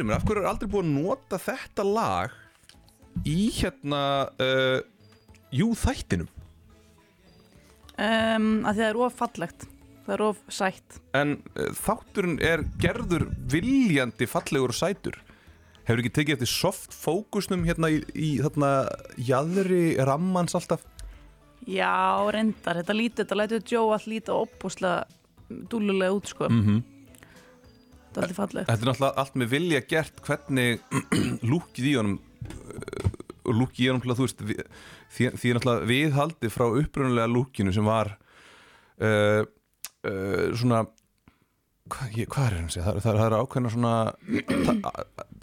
Fyrir mér, af hverju er aldrei búið að nota þetta lag í hérna uh, Jú þættinum? Um, að því það er of fallegt. Það er of sætt. En uh, þátturinn er gerður viljandi fallegur og sætur. Hefur ekki tekið eftir soft fókusnum hérna í, í þarna jaðri rammans alltaf? Já, reyndar, þetta lítið, þetta lætur Joe að líta opbúslega dúlulega út sko. Mm -hmm. Þetta er alltaf fallegt. Þetta er náttúrulega allt með vilja gert hvernig lúkið í honum uh, lúkið í honum þú veist, því, því náttúrulega viðhaldi frá upprunalega lúkinu sem var uh, uh, svona hvað, ég, hvað er hann að segja? Það, það, það er ákveðna svona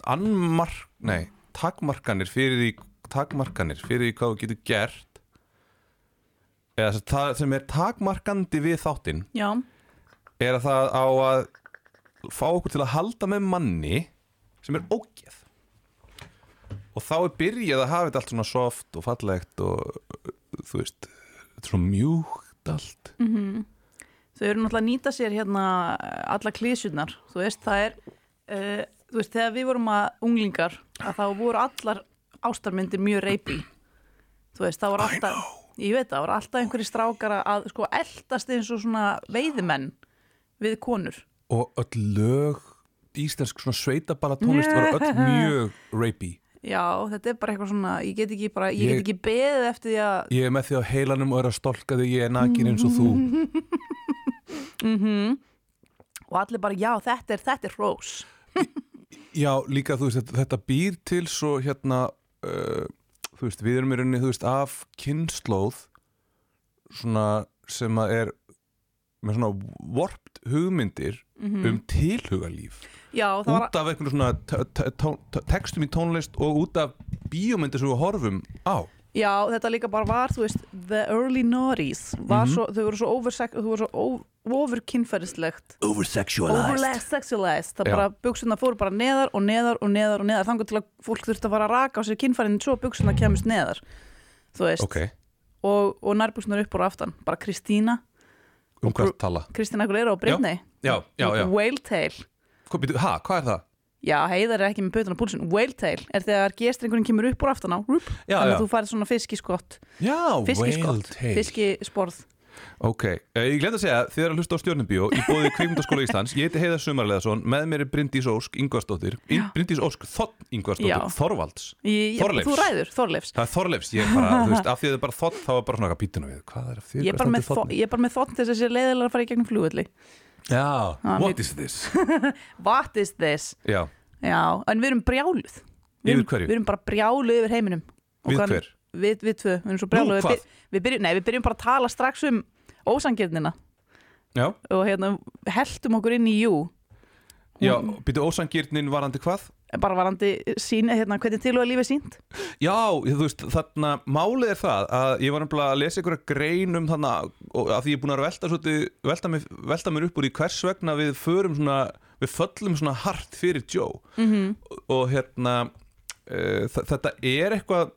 annmark, nei takmarkanir fyrir því takmarkanir fyrir því hvað þú getur gert. Eða það sem er takmarkandi við þáttinn er að það á að fá okkur til að halda með manni sem er ógeð. Og þá er byrjað að hafa þetta allt svona soft og fallegt og þú veist þetta er svona mjúkt allt. Þau eru náttúrulega að nýta sér hérna alla klísunar þú veist, það er uh, þú veist, þegar við vorum að unglingar að þá voru allar ástarmyndir mjög reypi. Þú veist, það voru alltaf ég veit það, voru alltaf einhverjir strákar að sko eldast eins og svona veiðimenn við konur og öll lög íslensk svona sveitabala tónlist var öll mjög rapey. Já, þetta er bara eitthvað svona, ég get ekki bara, ég, Ég- get ekki beðið eftir því að, ég er með því á heilanum og er að stolka þig ég er nakin eins og þú. Og allir bara, já, þetta er, þetta er hrós. Já, líka þú veist, þetta, þetta býr til svo hérna uh, þú veist, við erum í rauninni, þú veist, af kynnslóð svona sem að er með svona vorpt hugmyndir um tilhugalíf. Já, það var, út af einhvern svona textum í tónlist og út af bíómyndir sem við horfum á. Já, þetta líka bara var, þú veist, the early noughties, var Mhm. svo, þau voru svo oversek, þau voru svo over kynferðislegt, overless sexualized, það Já. bara, buksuna fóru bara neðar og neðar og neðar og neðar, þannig til að fólk þurfti að fara að raka á sér kynfærin svo buksuna kemist neðar, þú veist, ok, og, og nærbuksunar upp og aftan, bara Kristína, um hvað að tala. Kristína Aguilera og Britney, já, já, já, Whale Tail, ha, hvað er það? Já, heiðar er ekki með pötun á púlsun Whale tail er þegar gestringurinn kemur upp úr aftan á. Rúp, Já, þannig já. að þú færið svona fiskiskott. Já, fiskiskott, tail. fiskisporð Ok, eh, ég glemt að segja, þið er að hlusta á stjórnubíó í bóði Kveimdaskóla Íslands, ég heiti Heiðar Sumarleðarsson með mér er Bryndís Ósk Ingvarsdóttir. In, Bryndís Ósk Þotn Já. Ingvarsdóttir Þorvalds, Þorleifs. Þú ræður, Þorleifs. Það er Þorleifs ég er bara, þú veist, af því að þið er bara Þotn þá er bara svona pítuna við, hvað er þið Ég er bara með, þo- ég bara með þótt þess að þessi leiðilega að fara í gegnum flugulli Já, Ah, what is this? What is this? Já, Já, en við erum brjáluð. Við erum, við erum bara brjáluð yfir heiminum. Við hver? Við, við tvö, við erum svo Nú, við, við, byrjum, nei, við byrjum bara að tala strax um ósangirnina Já, og hérna heldum okkur inn í jú. Já, býtu ósangirnin varandi hvað? bara varandi sín, hérna, hvernig til og að lífið sínt Já, þú veist, þarna málið er það að ég var nefnilega að lesa einhverja grein um þarna að því ég er búin að velta, svolítið, velta, mig, velta mér upp úr í hvers vegna við förum svona, við föllum svona hart fyrir Joe. -hmm. og, og hérna uh, þetta er eitthvað að,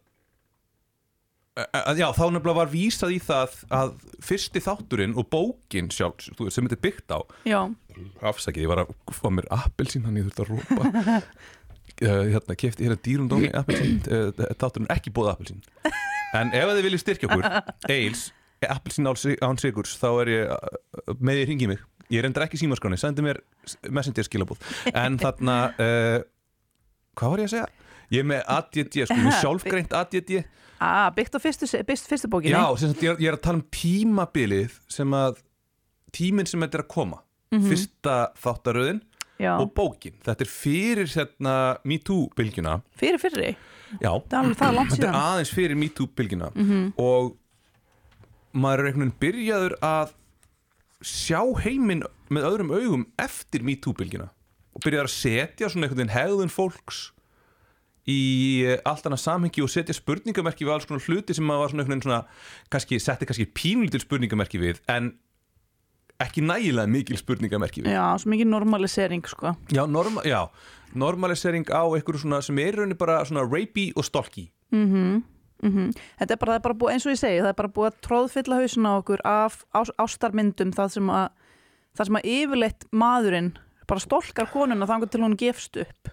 já, þá nefnilega var vísað í það að fyrsti þátturinn og bókin sjálf, sem þetta er byggt á. Já, afsakið, ég var að fá mér appelsín hann ég þurfti að rópa uh, hérna, kefti hérna dýrum dómi appelsín uh, þátturinn ekki bóða appelsín. En ef þið viljið styrkja okkur Eils, appelsín án, sig- án sigurs þá er ég með því ringi mig. Ég reyndar ekki símaskráni, sendi mér messenger skilabóð en þarna uh, hvað var ég að segja? Ég er með ADD, sko, sjálfgreint ADD ah, byggt á fyrstu, fyrstu bókinni. Já, sagt, ég, er, ég er að tala um tímabilið sem að tíminn sem þetta er að koma. Mhm. fyrsta þáttaröðin Já. og bókin, þetta er fyrir hérna, MeToo-bylgjuna fyrir fyrri, Já, það er það langt þetta er aðeins fyrir MeToo-bylgjuna og maður er einhvern veginn byrjaður að sjá heiminn með öðrum augum eftir MeToo-bylgjuna og byrjaður að setja svona einhvern veginn hegðun fólks í eh, allt annað samhengi og setja spurningamerki við alls konar hluti sem maður var svona einhvern veginn svona kannski, setti kannski pínlítil spurningamerki við en ekki nægilega mikil spurningamerki við. Já, svo mikið normalisering sko. Já, norma, já normalisering á einhverju svona sem er rauninni bara svona rapey og stalky. Þetta er bara, er bara búið, eins og ég segi, það er bara búið að tróðfylla hausin á okkur af ás, ástarmyndum það sem að, það sem að yfirleitt maðurinn bara stolkar konuna þangar til hún gefst upp.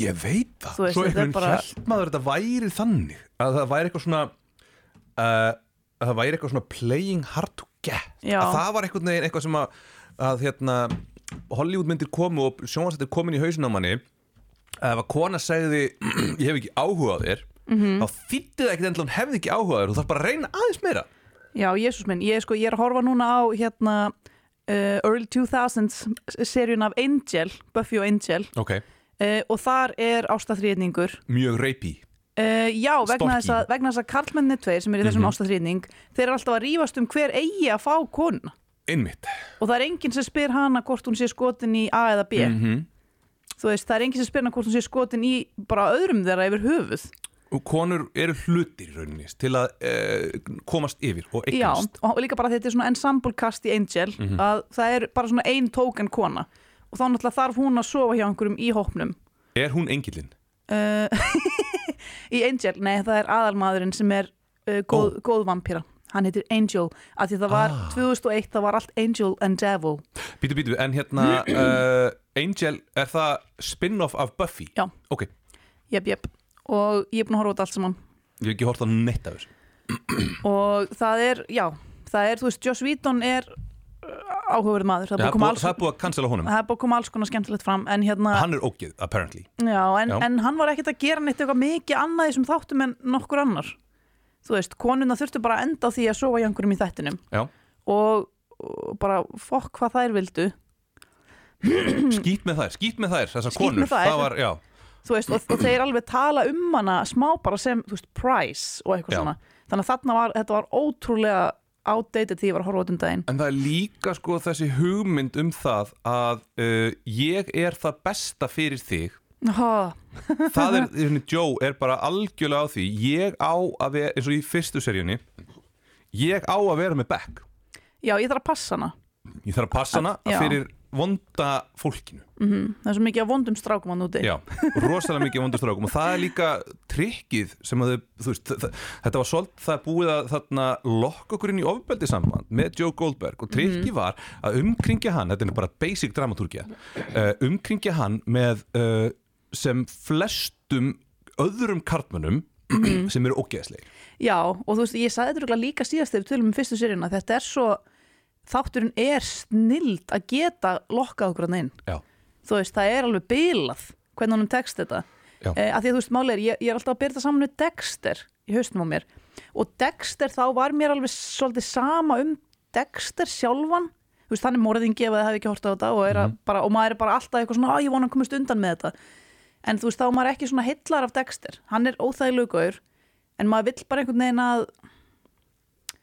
Ég veit það. Veist, Svo er einhvern bara- bara... held maður að þetta væri þannig að það væri eitthvað svona uh, að það væri eitthvað svona playing hard to get. Já. að það var einhvern veginn eitthvað sem að, að hérna, Hollywoodmyndir komu og sjónvarsættir komin í hausin á manni. Ef að kona segði ég hef ekki áhuga á þér Mhm. þá þýtti það ekkert endilega hún hefði ekki áhuga á þér þú þarf bara að reyna aðeins meira. Já, Jésús minn, ég, sko, ég er að horfa núna á hérna uh, early 2000s seríun af Angel, Buffy og Angel. Ok, uh, og þar er ástaþrýðningur mjög rapey Uh, já, vegna þess, að, vegna þess að karlmenni tveir sem er í þessum mm Mhm. þeir eru alltaf að rífast um hver eigi að fá konuna. Einmitt. Og það er enginn sem spyr hana hvort hún sé skotin í A eða B. -hmm. þú veist, það er enginn sem spyr hana hvort hún sé skotin í bara öðrum þeirra yfir höfuð. Og konur eru hlutir í rauninni til að uh, komast yfir og já, eignast og líka bara þetta er svona ensemble cast í Angel Mhm. að það er bara svona ein tóken kona og þá náttúrulega þarf hún að sofa hjá einhverjum í hópnum Er hún engilinn? uh, í Angel, nei það er aðalmaðurinn sem er uh, góð, góð vampíra hann heitir Angel, af því það var Ah. 2001, það var allt Angel and Devil Bítu, bítu, en hérna uh, Angel, er það spin-off af Buffy? Já. Ok, jep, jep, og ég er búin að horfa út allt saman ég hef ekki hort á neitt af þessu og það er, já það er, þú veist, Joss Whedon er áhugaverð maður, það er búið að cancela honum. Það er búið að koma alls konar skemmtilegt fram en hérna, Hann er ógið, apparently. Já, en, en hann var ekkert að gera neitt eitthvað mikið annað þessum þáttum en nokkur annar. Þú veist, konuna þurftu bara að enda því að sofa í einhverjum í þættinum. Og, og bara fokk hvað þær vildu. Skít með þær, skít með þær, þessar konur. þær. Það var, já. Þú veist, og, og þeir alveg tala um hana smá bara sem, þú veist, price og eitthvað Já. svona, þannig að þarna var þetta var ótrúlega outdated því ég var að horfa út um daginn. En það er líka sko þessi hugmynd um það að uh, ég er það besta fyrir þig. Ha, Það er, þessi Joe er bara algjörlega á því. Ég á að vera, eins og í fyrstu seríunni Ég á að vera með back já, ég þarf að passa hana. Ég þarf að passa hana Já. fyrir vonda fólkinu. Mm það er svo mikið af vondum strákum hann úti. Já, rosalega mikið vondustrákum og það er líka trikkið sem að þau, veist, þetta var svolítið það búið að þarna lokka okkur inn í ofbeldi samband með Joe Goldberg. Og trikkið var að umkringja hann, þetta er bara basic dramatúrkja, uh, umkringja hann með uh, sem flestum öðrum kartmönnum sem eru ógeðslegir. Já, og þú veist, ég sagði þetta líka síðast þegar við tölum um fyrstu seríuna, þetta er svo þátturinn er snild að geta lokkað okkur hann inn. Já, þú veist, það er alveg bilað hvernig honum tekst þetta. Já. eh, að því að þú veist, máli er, ég, ég er alltaf að byrja þetta saman með Dexter í haustum á mér. Og Dexter þá var mér alveg svolítið sama um Dexter sjálfan. Þú veist, hann er morðingi ef það hefði ekki hort á þetta og, mm bara, og maður er bara alltaf eitthvað svona, að ég vona að komast undan með þetta. En þú veist, þá er maður ekki svona hillar af Dexter. Hann er óþægilegu gaur en maður vill bara einhvern veginn að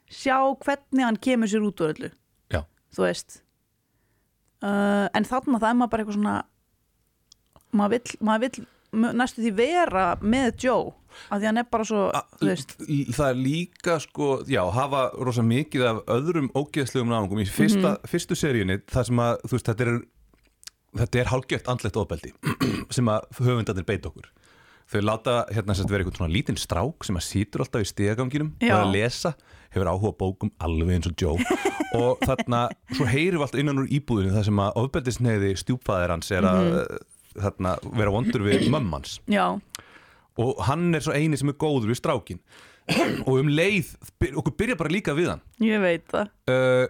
sjá hvernig hann kemur sér út úr öllu. Þú veist. Uh, en þarna það er maður bara eitthvað svona maður vill, maður vill næstu því vera með Joe af því hann er bara svo, veist. það er líka sko, já, hafa rosa mikið af öðrum ógeðslegum náðungum í fyrsta, fyrstu seríunni það sem að, þú veist, þetta er þetta er hálfgeft andlegt ofbeldi sem að höfundarnir beit okkur þau láta hérna sagt vera eitthvað svona lítinn strák sem að sítur alltaf í stegaganginum og að lesa, hefur áhuga bókum alveg eins og Joe. Og þarna, svo heyrir við alltaf innan úr íbúðinu það sem að ofbeldisneiði stjúpfæðir hans er að þarna, vera vondur við mömmans já, og hann er svo eini sem er góður við strákin og um leið okkur byrja bara líka við hann. Ég veit það. Uh,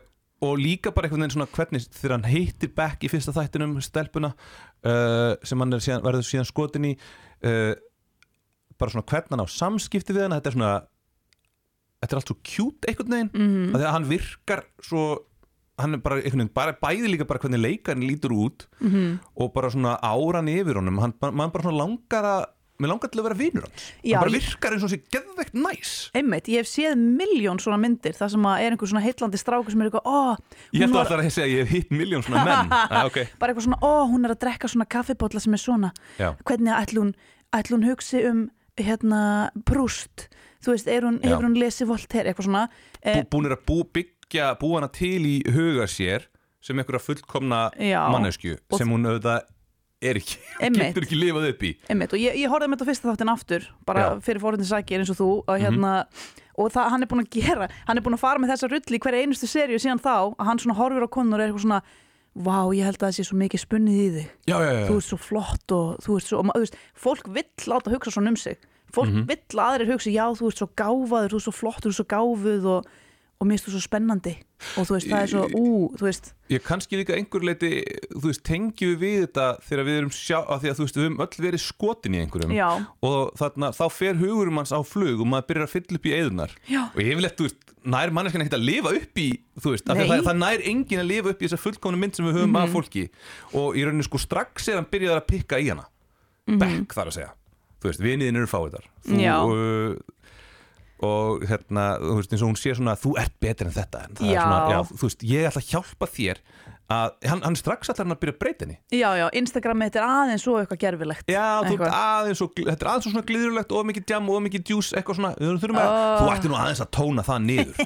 og líka bara einhvern veginn svona hvernig þegar hann heitir Beck í fyrsta þættinum stelpuna uh, sem hann síðan, verður síðan skotin í uh, bara svona hvernig hann á samskipti við hann þetta er svona þetta er allt svo cute einhvern veginn mm mm. að því að hann virkar svo hann er bara, einhvern veginn, bara bæði líka bara hvernig leikarinn lítur út Mhm. -hmm. og bara svona áran yfir honum hann, mann bara svona langar að mér langar til að vera vinur hans Já, hann bara ég- virkar eins og sé geðvegt næs Einmitt, ég hef séð miljón svona myndir þar sem er einhver svona heitlandi strákur sem er eitthvað, ó, ég hún ætla var alltaf að segja ég hef hitt miljón svona menn ah, okay. bara eitthvað svona, ó, hún er að drekka svona kaffibotla sem er svona, Já. hvernig ætla hún ætla hún hugsi um hérna brúst, þú veist, er hún, hefur hún lesið Voltaire, eitthvað svona Bú, búnir að bú, byggja, búa hana til í huga sér sem einhverja fullkomna mannesku sem hún auðvitað er ekki, Einmitt. getur ekki lifað upp í Einmitt, og ég, ég horfði með þetta fyrsta þáttin aftur bara Já. Mhm. fyrir fórhundin sækir eins og þú og, hérna, og það, hann er búin að gera hann er búin að fara með þessa rulli hverja einustu seríu síðan þá að hann svona horfir á konur og er eitthvað svona vá, ég held að það sé svo mikið spunnið í þig. Já, já, já, þú ert svo flott og þú ert svo og, veist, fólk vill láta hugsa svona um sig. Fólk Mhm. vill að aðrir hugsa, já, þú ert svo gáfaður þú ert svo flottur, þú ert svo gáfuð og, og mér finnst þú svo spennandi. Og þú veist, það er svo, ú, þú veist. Ég kannski líka einhver leiti, þú veist, tengjum við við þetta þegar við erum sjá, af því að þú veist, við höfum öll verið skotin í einhverjum. Já. og þarna, þá fer hugurum hans á flug og maður byrjar að fylla upp í eðunar Já. og ég vil eftir, þú veist, nær manneskan ekkert að lifa upp í, þú veist, að það, það nær engin að lifa upp í þessa fullkomnu mynd sem við höfum af fólki. Og í rauninni sko strax er hann byrjað að pikka í hana. Þar að segja, þú veist, viniðin eru fáiðar uh, og hérna, þú veist, eins og hún sé svona þú ert betur en þetta en Já. svona, já, þú veist, ég ætla að hjálpa þér að, hann, hann strax ætlar hann að byrja að breyta henni já, já, Instagram þetta er aðeins svo eitthvað gerfilegt Já, þú Eitthvað. aðeins og, þetta er aðeins og svona glýðurlegt og mikið jam og mikið djús, eitthvað svona við þurfum að, Oh. þú ætti nú aðeins að tóna það niður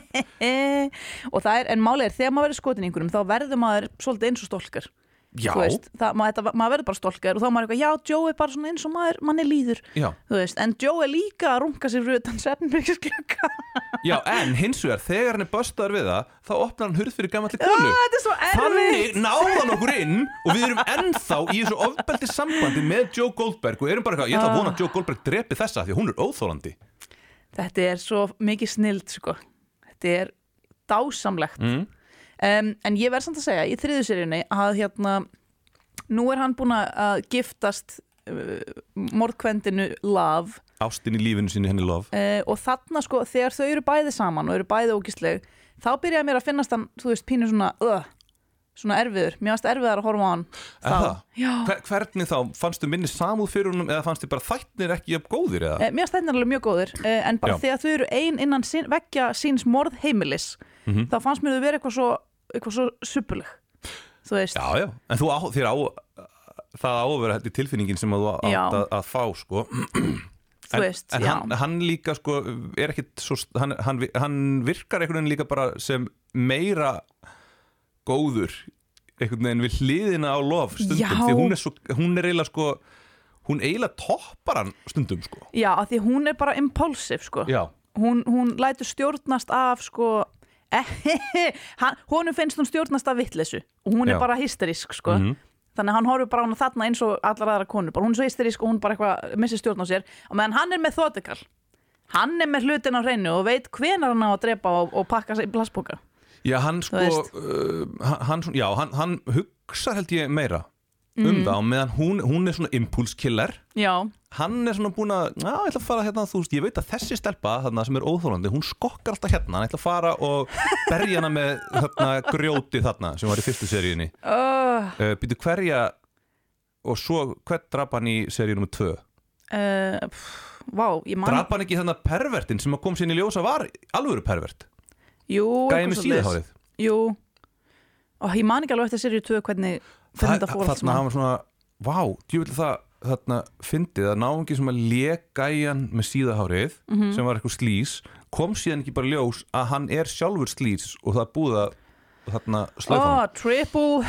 og það er, en málið er, þegar maður verður skotin í einhverjum þá verður maður svolítið eins og stólkar Þú veist, það, maður, maður verður bara stólkar og þá er maður eitthvað, já, Joe er bara svona eins og maður manni líður, já, þú veist en Joe er líka að runga sér fyrir utan svefnbyggisklukka já, en hins vegar þegar hann er böstaður við það, þá opnar hann hurð fyrir gammalli konu. er svo Þannig náðan okkur inn og við erum ennþá í þessu ofbeldi sambandi með Joe Goldberg og erum bara eitthvað, ég ætla að vona að Joe Goldberg drepi þessa því hún er óþólandi þetta er svo mikið snild sko. þetta er dásamlegt. Mm. Um, en ég verð samt að segja í þriðu seríunni að hérna nú er hann búin að giftast uh, morðkvendinu Love. Ástin í lífinu sinni henni lof uh, og þarna sko þegar þau eru bæði saman og eru bæði ógisleg þá byrjaði mér að finnast hann, þú veist, pínu svona uh, svona erfiður, mér fannst erfiðar að horfa á hann Er Hver, hvernig þá, fannstu minni samúð fyrir honum eða fannstu bara þættir ekki jafn góðir eða? Eh, Mér finnst þetta alveg mjög góður eh, en bara Já. þegar þau eru ein innan sín, veggja síns morð heimilis Mhm. þá fannst mér þau vera eitthvað svo, eitthvað svo suppuleg þú veist. Já, já, en þú á, þér á það á að vera þetta tilfinningin sem að þú átt Já. að, að fá sko. Þú en, veist, en já. hann, hann líka sko er ekkit svo, hann, hann, hann virkar einhvern veginn líka bara sem meira góður einhvern veginn við hliðina á lof stundum Já. því hún er, svo, hún er eiginlega sko hún eiginlega toppar hann stundum sko. Já, af því hún er bara impulsive sko. Já, hún, hún lætur stjórnast af sko honum finnst hún stjórnast af vitleysu og hún er Já. bara hysterísk sko. Mhm. þannig að hann horfir bara hana þarna eins og allar aðra konur. Bara hún er svo hysterísk og hún bara eitthvað missir stjórn á sér. Og meðan hann er með þóttikall hann er með hlutin á hreinu og veit hvenar hann á að drepa og, og pakka sig í plastboka já hann sko uh, hann- já, hann, hann hugsa held ég meira um Mhm. það og meðan hún, hún er svona impulskiller já, hann er svona búin að, já, ég ætla að fara hérna, þú veist, ég veit að þessi stelpa, þarna sem er óþólandi, hún skokkar alltaf hérna, hann ætla að fara og berja hana með þarna grjóti þarna, sem var í fyrstu seríunni. uh, Uh, Býtu hverja, og svo, hvert drap hann í seríu nummer tvö? uh, pff, vá, ég man Drap hann ekki þarna pervertin sem kom sín í ljósa var alvöru pervert? jú, eitthvað síðahárið? jú, og ég man ekki alveg eftir serið 2 hvernig hvernig þetta fór Þarna hann var svona, vá, djúvill það þarna fyndið að náungi sem að leka í hann með síðahárið Mhm. sem var eitthvað slís kom síðan ekki bara ljós að hann er sjálfur slís og það búið að þarna slaufa oh, triple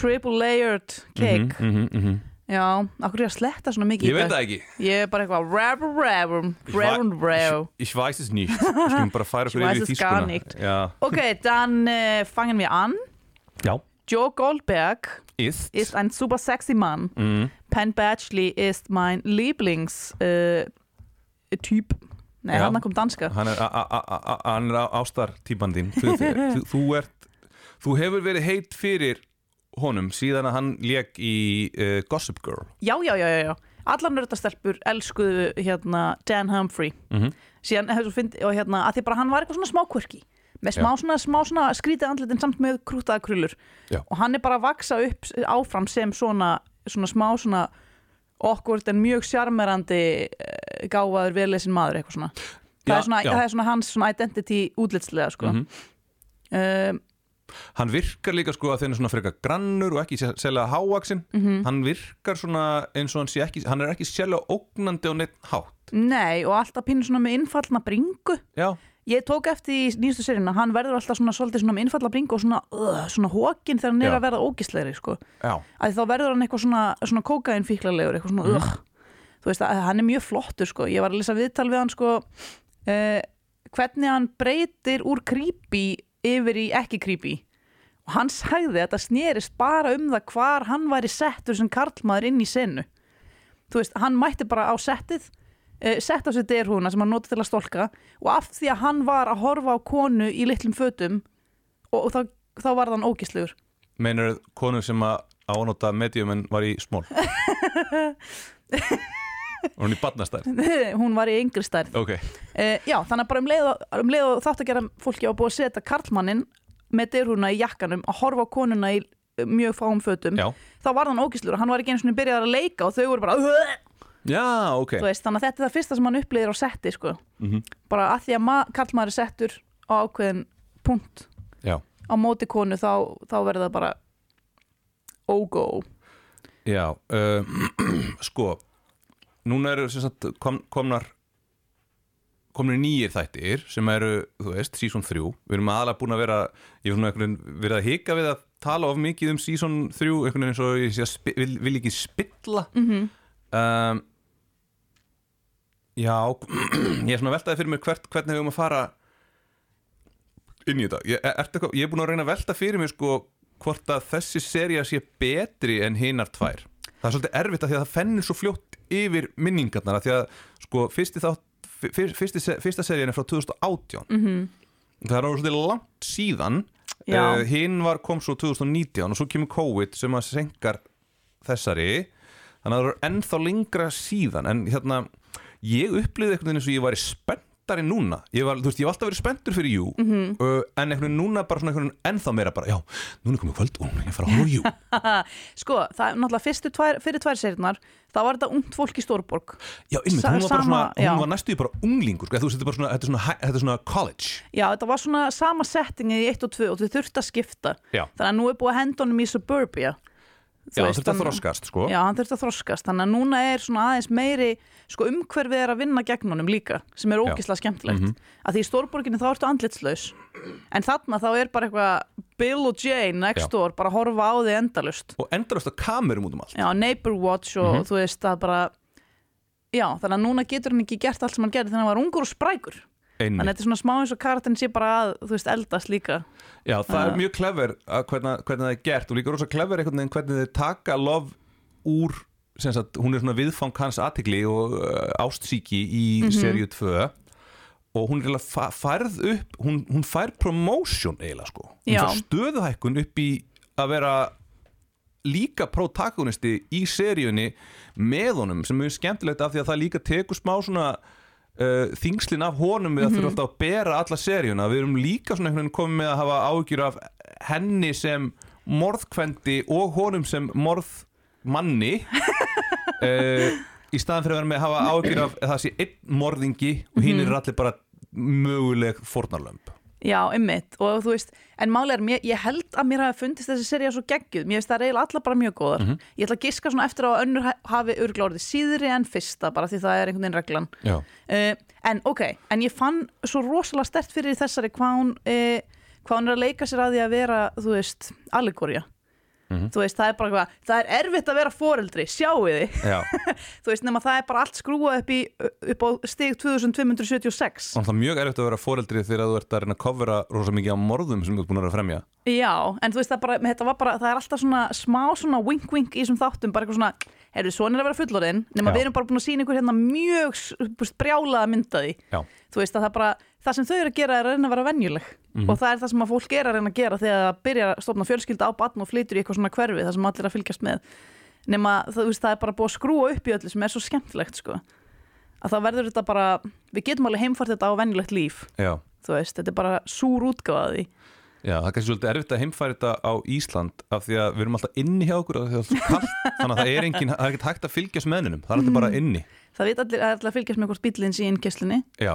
triple layered cake. Mm -hmm. já, akkur er að sletta svona mikið Ég veit það ekki. Ég er bara eitthvað ræfur, ræfur, ræfur, ræfur Ich weiß es nicht. Við skulum bara færa weiß yfir nicht. Já, okay, dann äh, fangen wir an Já. Joe Goldberg ist, ist ein super sexy Mann mm. Penn Badgley ist mein Lieblings äh, Nei, Já. hann kom danska Hann er, hann er ástartípan þín þú, þú, þú, ert, þú hefur verið heit fyrir honum síðan að hann lék í uh, Gossip Girl Já, já, já, já, já. Allar nördastelpur elskuðu hérna Dan Humphrey Mhm. síðan hefur svo fyndi og hérna að því bara hann var eitthvað svona smá quirky með smá svona, smá svona skrítið andlitin samt með krútaða krullur. Og hann er bara að vaksa upp áfram sem svona, svona smá svona okkur en mjög sjarmerandi eh, gáfaður velesinn maður eitthvað svona. Það, Já, er svona, það er svona hans svona identity útlitslega sko. Mhm. um, Hann virkar líka sko að þeir eru svona frekar grannur og ekki sérlega hávaksinn Mhm. Hann virkar svona eins og hann sé ekki Hann er ekki sérlega ógnandi og neitt hátt. Nei og alltaf pínu svona með innfallna bringu. Já, ég tók eftir í nýjastu seríuna hann verður alltaf svona svolítið svona með innfallna bringu og svona, uh, svona hókin þegar hann er Já. að verða ógislegri sko. að þá verður hann eitthvað svona, svona kókain fíklalegur eitthvað svona mm. þú veist að hann er mjög flottur sko. ég var að lesa viðtal við hann sko, uh, hvernig hann breytir úr creepy yfir í ekki creepy og hann sagði að þetta snerist bara um það hvar hann væri settur sem karlmaður inn í senu þú veist, hann mætti bara á settið uh, sett á sér derhúna sem hann noti til að stolka og af því að hann var að horfa á konu í litlum fötum og, og þá, þá var hann ógislegur meinar konu sem að ánóta medium en var í smól? Og hún í badnastær hún var í yngri stærð. Ok, Uh, já, þannig að bara um leið og, um leið og þátt að gera fólki á búið að setja karlmannin með dyrhúna í jakkanum að horfa á konuna í mjög fáum fötum já. þá var hann ógislur og hann var ekki einu svona byrjað að leika og þau voru bara! Já, ok veist, þannig að þetta er það fyrsta sem hann upplýðir á setti sko. Mhm. bara að því að ma- karlmaður er settur á ákveðin punkt Já, á móti konu þá, þá verður það bara ógó já uh, Sko Núna eru sem sagt kom, komnar komnir nýjir þættir sem eru, þú veist, season 3 við erum aðalega búin að vera ég hef svona einhvern veginn verið að hika við að tala of mikið um season 3, einhvern veginn eins og ég vil, vil ekki spilla mm -hmm. um, Já ég er svona veltaði fyrir mér hvert, hvernig við um að fara inn í þetta. Ég, er, eitthvað, ég er búin að reyna að velta fyrir mér sko hvort að þessi seria sé betri en hinar tvær. Það er svolítið erfitt að því að það fennir svo fljótt yfir minningarnar að því að sko fyrsti þátt fyr, fyrsti, fyrsta serían er frá 2018 Mm það er alveg svolítið langt síðan. Uh, hinn var kom svo 2019 og svo kemur COVID sem að senkar þessari. Þannig að það er ennþá lengra síðan en hérna ég upplýði veginn eins og ég var spenntari núna ég var, þú veist, ég var alltaf verið spenntur fyrir Jú Mhm. -hmm. uh, en veginn núna bara svona veginn ennþá meira bara, já, núna er komið kvöld og ég fara á Jú sko, það er náttúrulega tvær, fyrir tvær seriernar þá var þetta ungt fólk í Stórborg já, einmitt, Sa- hún var bara sama- svona, já. hún var næstuði bara unglingur sko, þú veist, þetta er bara svona, þetta er svona, þetta er svona college Já, þetta var svona sama settingið í 1 og 2 og þau þurfti að skipta Já. þannig að nú er búið að henda honum í Suburbia Þú já, veist, þetta þannig- þroskast, sko. Já, hann þurfti að þroskast. Þannig að núna er svona aðeins meiri sko umhverfið er að vinna gegn honum líka sem er ógislega skemmtilegt. Mhm. að því í stórborginni þá ertu andlitslaus. En þarna þá er bara eitthvað Bill og Jane next door bara að horfa á þig endalust og endalast að kamerum út um allt. Já, Neighbor Watch og Mhm. þú veist það bara Já, þannig að núna getur hann ekki gert allt sem hann gerði þegar hann var ungur og sprækur Einmitt. þannig að þetta er svona smá eins og karakterin sé bara að þú veist eldast líka Já, það er Já. mjög clever að hvernig, hvernig það er gert og líka rosa clever einhvern veginn hvernig þið taka lof úr sem sagt, hún er svona viðfang hans aðtigli og uh, ástsíki í Mhm. seríu 2 og hún er eiginlega færð upp hún, hún fær promotion eiginlega sko hún Já. fær stöðuhækkun upp í að vera líka protagonisti í seríunni með honum sem er skemmtilegt af því að það líka tekur smá svona uh, þingslin af honum við að þurfa alltaf að bera alla seríuna. Við erum líka svona einhvern veginn komið með að hafa áhyggjur af henni sem morðkvendi og honum sem morðmanni. Uh, í staðan fyrir að vera með að hafa áhyggjur af að það sé einn morðingi og hinn er allir bara möguleg fórnarlömb Já, ymmit, og þú veist, en málega er, mér, ég held að mér hafi fundist þessi seria svo geggjuð, mér finnst það eiginlega allar bara mjög góðar. Mhm. Ég ætla að giska svona eftir að önnur ha- hafi örgla orðið síðri en fyrsta, bara því það er einhvern veginn reglan. Uh, en ok, en ég fann svo rosalega stert fyrir þessari hvað hún, uh, hvað hún er að leika sér að því að vera, þú veist, allegória. Mhm. Þú veist, það er bara það er erfitt að vera foreldri, sjáu þið. veist, nema það er bara allt skrúað upp, í, upp á stig 2276. og það er mjög erfitt að vera foreldri þegar þú ert að reyna að covera rosa mikið á morðum sem þú ert búin að fremja Já, en þú veist það bara, þetta var bara, það er alltaf svona smá svona wink-wink í þessum þáttum, bara eitthvað svona, heyrðu, svona er að vera fullorðin, nema Já. við erum bara búin að sína ykkur hérna mjög brjálaða myndaði. Já, Þú veist að það bara, það sem þau eru að gera er að reyna að vera venjuleg. Mhm. og það er það sem að fólk er að reyna að gera þegar það byrjar að stofna fjölskylda á batn og flytur í eitthvað svona hverfi, það sem allir er að fylgjast með. Nema veist, það er bara búið að skrúa upp í öllu sem er svo skemmtilegt, sko. Að þá verður þetta bara, við getum alveg heimfært þetta á venjulegt líf. Veist, þetta er bara súr útgáfaði Já, það er kannski svolítið erfitt að heimfæra þetta á Ísland af því að við erum alltaf inni hjá okkur það er kallt, þannig að það er engin það er ekkert hægt að fylgjast með hennum, það er alltaf bara inni. Það veit allir að allir að fylgjast með hvort bílinn sé í innkesslunni, Já,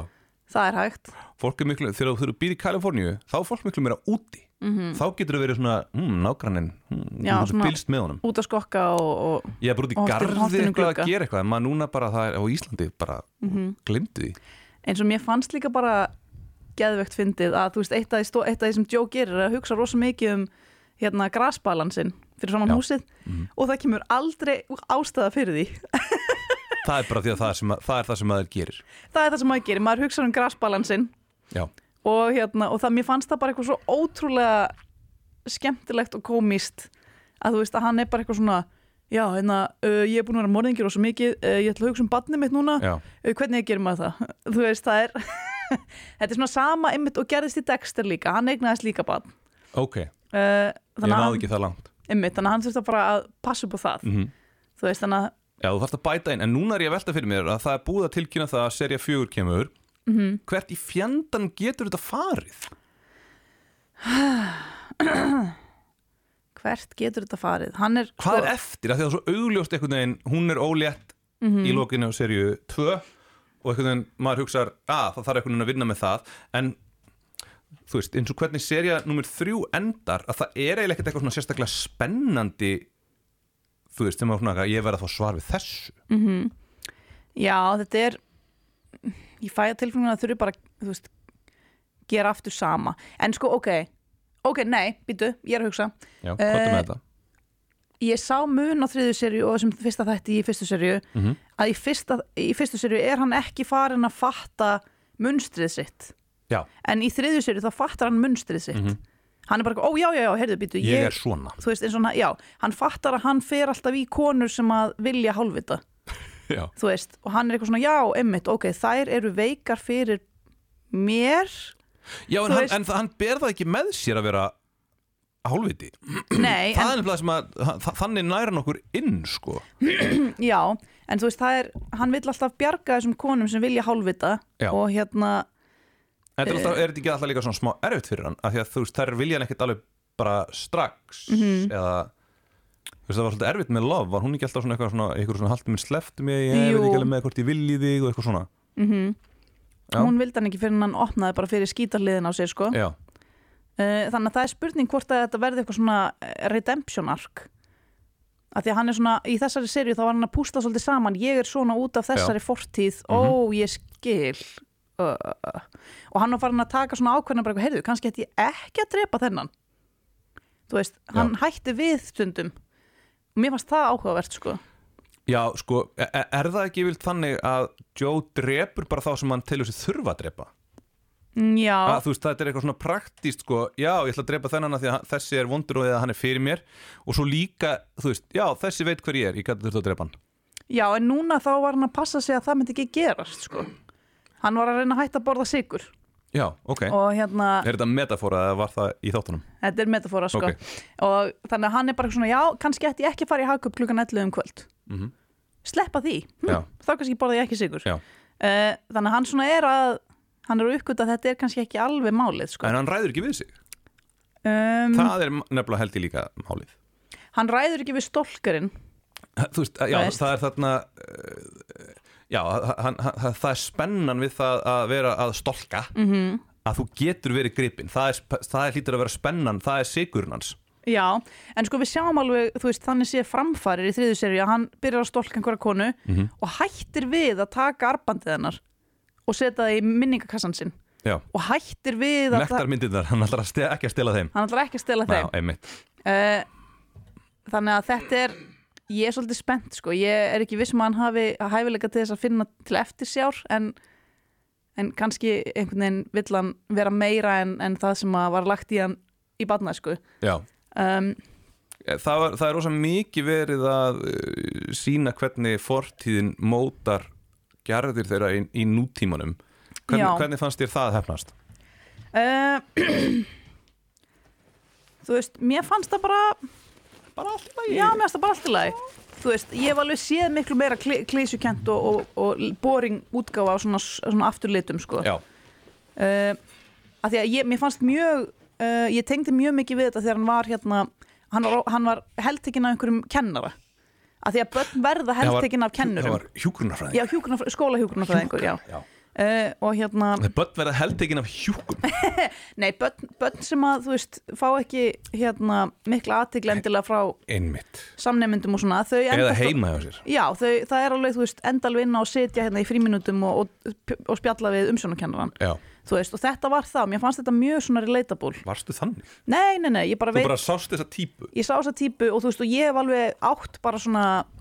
það er hægt fólk er miklu, þegar þú býr í Kaliforníu þá er fólk miklu meira úti þá getur þú verið svona, hm, nágranninn. Já, þú svona- fylgst með honum út að skokka og, og Ég er bara út í garði eitthvað að gera eitthvað en maður núna bara það er á Íslandi bara Mhm. glimtu því eins og mér fannst líka bara geðvegt fyndið að þú veist, eitt af því, eitt af því sem Joe gerir er að hugsa rosa mikið um hérna grasbalansinn fyrir svona Já. húsið Mhm. og það kemur aldrei ástæða fyrir því Það er bara því að það er, sem að, það, er það sem maður gerir. Það er það sem maður gerir, maður hugsa um grasbalansinn. Já, og, hérna, og það, mér fannst það bara eitthvað svo ótrúlega skemmtilegt og komist að þú veist að hann er bara eitthvað svona já, hérna, uh, ég er búin að vera morðingir og svo mikið, uh, ég ætla að hugsa um barnið mitt núna. Uh, hvernig gerir maður það? Þú veist, það er þetta er svona sama einmitt og gerðist í Dexter líka. Hann eignaðist líka barn. Ok. Ég náði ekki það langt. Einmitt, þannig að hann þurfti að bara að passa upp á það. Mm þú veist, þannig að Já, þú þarfst að bæta inn, en núna er ég að velta fyrir mér að það er búið að tilkynna það að serja fjögur kemur Mhm. Hvert í fjandan getur þetta farið? hvert getur þetta farið er, Hvað er eftir? Það er svo augljóst einhvern veginn, hún er ólétt Mhm. í lokinu á serju 2 og einhvern veginn maður hugsar að það þarf einhvern veginn að vinna með það en þú veist, eins og hvernig serja nummer 3 endar að það er eiginlega ekkert eitthvað svona sérstaklega spennandi þú veist, sem að svona, ég verð að fá svar við þessu. Mhm. já, þetta er ég fæ að tilfenguna að þurfi bara veist, gera aftur sama. En sko, ok, ok, nei, býtu ég er að hugsa, Já, hvað er Eh, með þetta? ég sá mun á þriðu serju og þessum fyrsta þætti í fyrstu serju Mm að í, fyrsta, í fyrstu serju er hann ekki farin að fatta munstrið sitt. Já, en í þriðju serju þá fattar hann munstrið sitt. Mhm. Hann er bara, ó já, já, já, heyrðu, býtu ég, er svona. Þú veist, eins og hann, já, hann fattar að hann fer alltaf í konur sem að vilja hálfvita. Já, þú veist, og hann er eitthvað svona, já, emmitt, ok, þær eru veikar fyrir mér. Já en, hann, en hann ber það ekki með sér að vera hálfviti. Nei, Það en, er sem að þa- þannig næra nokkur inn sko. Já en þú veist, það er, hann vill alltaf bjarga þessum konum sem vilja hálfvita Já. og hérna, þetta er, alltaf, er þetta ekki alltaf líka svona smá erfitt fyrir hann? Af því að þú veist, þær vilja hann ekkert alveg bara strax Mhm. eða þú veist, það var svolítið erfitt með love. Var hún ekki alltaf svona eitthvað svona, eitthvað svona haldi mér sleftu mig, ég veit Jú. ekki alveg með hvort ég vilji þig og eitthvað svona. Mm Já. hún vildi hann ekki fyrir hann opnaði bara fyrir skítarliðin á sér, sko. Já, Uh, þannig að það er spurning hvort að þetta verði eitthvað svona eh, redemption arc. Að því að hann er svona í þessari serju þá var hann að púsla svolítið saman. Ég er svona út af þessari fortíð. Ó ég skil og hann var farin að taka svona ákveðna bara, heyrðu, kannski ætti ég ekki að drepa þennan. Þú veist, hann hætti við stundum. Og mér fannst það áhugavert sko. Já sko, er, er það ekki vilt þannig að Joe drepur bara þá sem hann telur sér þurfa að drepa? Mm, já, að þú veist, þetta er eitthvað svona praktíst sko, já, ég ætla að drepa þennan að því að þessi er vondur og eða hann er fyrir mér. Og svo líka, þú veist, já, þessi veit hver ég er. Ég gæti þurft að drepa hann. Já, en núna þá var hann að passa sig að það myndi ekki gerast sko hann var að reyna að hætta að borða sigur Já, ok, og hérna er þetta metafóra eða var það í þáttunum? Þetta er metafóra sko Ok. og þannig að hann er bara svona, já, kannski ætti ég ekki að fara í hagkup klukkan 11 um kvöld Mhm. sleppa því, Já. hm, þá kannski borða ég ekki sigur Já. uh, þannig að hann svona er að hann er að uppgöta að þetta er kannski ekki alveg málið sko. En hann ræður ekki við sig um, Það er nefnilega held ég líka málið hann ræður ekki við stólkarinn Þú veist, já, það er þarna uh, Já, hann, hann, það er spennan við það að vera að stolka -hmm. að þú getur verið gripinn. Það er, það er hlýtur að vera spennan, það er sigurinn hans. Já, en sko við sjáum alveg þú veist, þannig sé framfarir í þriðu serju að hann byrjar að stólka einhverja konu Mhm. og hættir við að taka arbandið hennar og setja það í minningakassan sinn. Já, og hættir við að nektarmyndirnar, hann ætlar ekki að stela þeim. Hann ætlar ekki að stela þeim. Já, einmitt. Uh, þannig að þetta er ég er svolítið spennt sko ég er ekki viss um að hann hafi að hæfileika til þess að finna til eftirsjár en, en kannski einhvern veginn vill hann vera meira en, en það sem var lagt í hann í badna sko Já, um, það, var, það er rosa mikið verið að uh, sína hvernig fortíðin mótar gerðir þeirra í, í nútímanum hvernig, Já. hvernig fannst þér það hefnast? uh, þú veist mér fannst það bara Bara allt í lagi. Já, mér fannst það bara allt í lagi. Þú veist, ég hef alveg séð miklu meira kli, klísjukent og, og, og boring útgáfa á svona, svona afturlitum sko. Uh, að því að ég, mér fannst mjög uh, ég tengdi mjög mikið við þetta þegar hann var hérna hann var, hann var heldtekinn af einhverjum kennara. Að því að börn verða heldtekinn af Það kennurum var hjúgrunarfræðing já, hjúkrunarfræ, skóla hjúkrunarfræðingur já. já. Uh, og hérna, börn verða heldegin af hjúkum nei, börn sem að þú veist, fá ekki hérna mikla aðtikla endilega frá Einmitt. samneymyndum og svona, Eða heima hjá sér. Já, þau, það er alveg, þú veist, endalveg inn á að sitja hérna í fríminutum og, og, og spjalla við þú veist, og þetta var það, mér fannst þetta mjög svona relatable. varstu þannig? Nei, nei, nei, ég bara Þú veit, bara sást þessa típu? Ég sá þessa típu og þú veist, og ég hef alveg átt bara svona, þú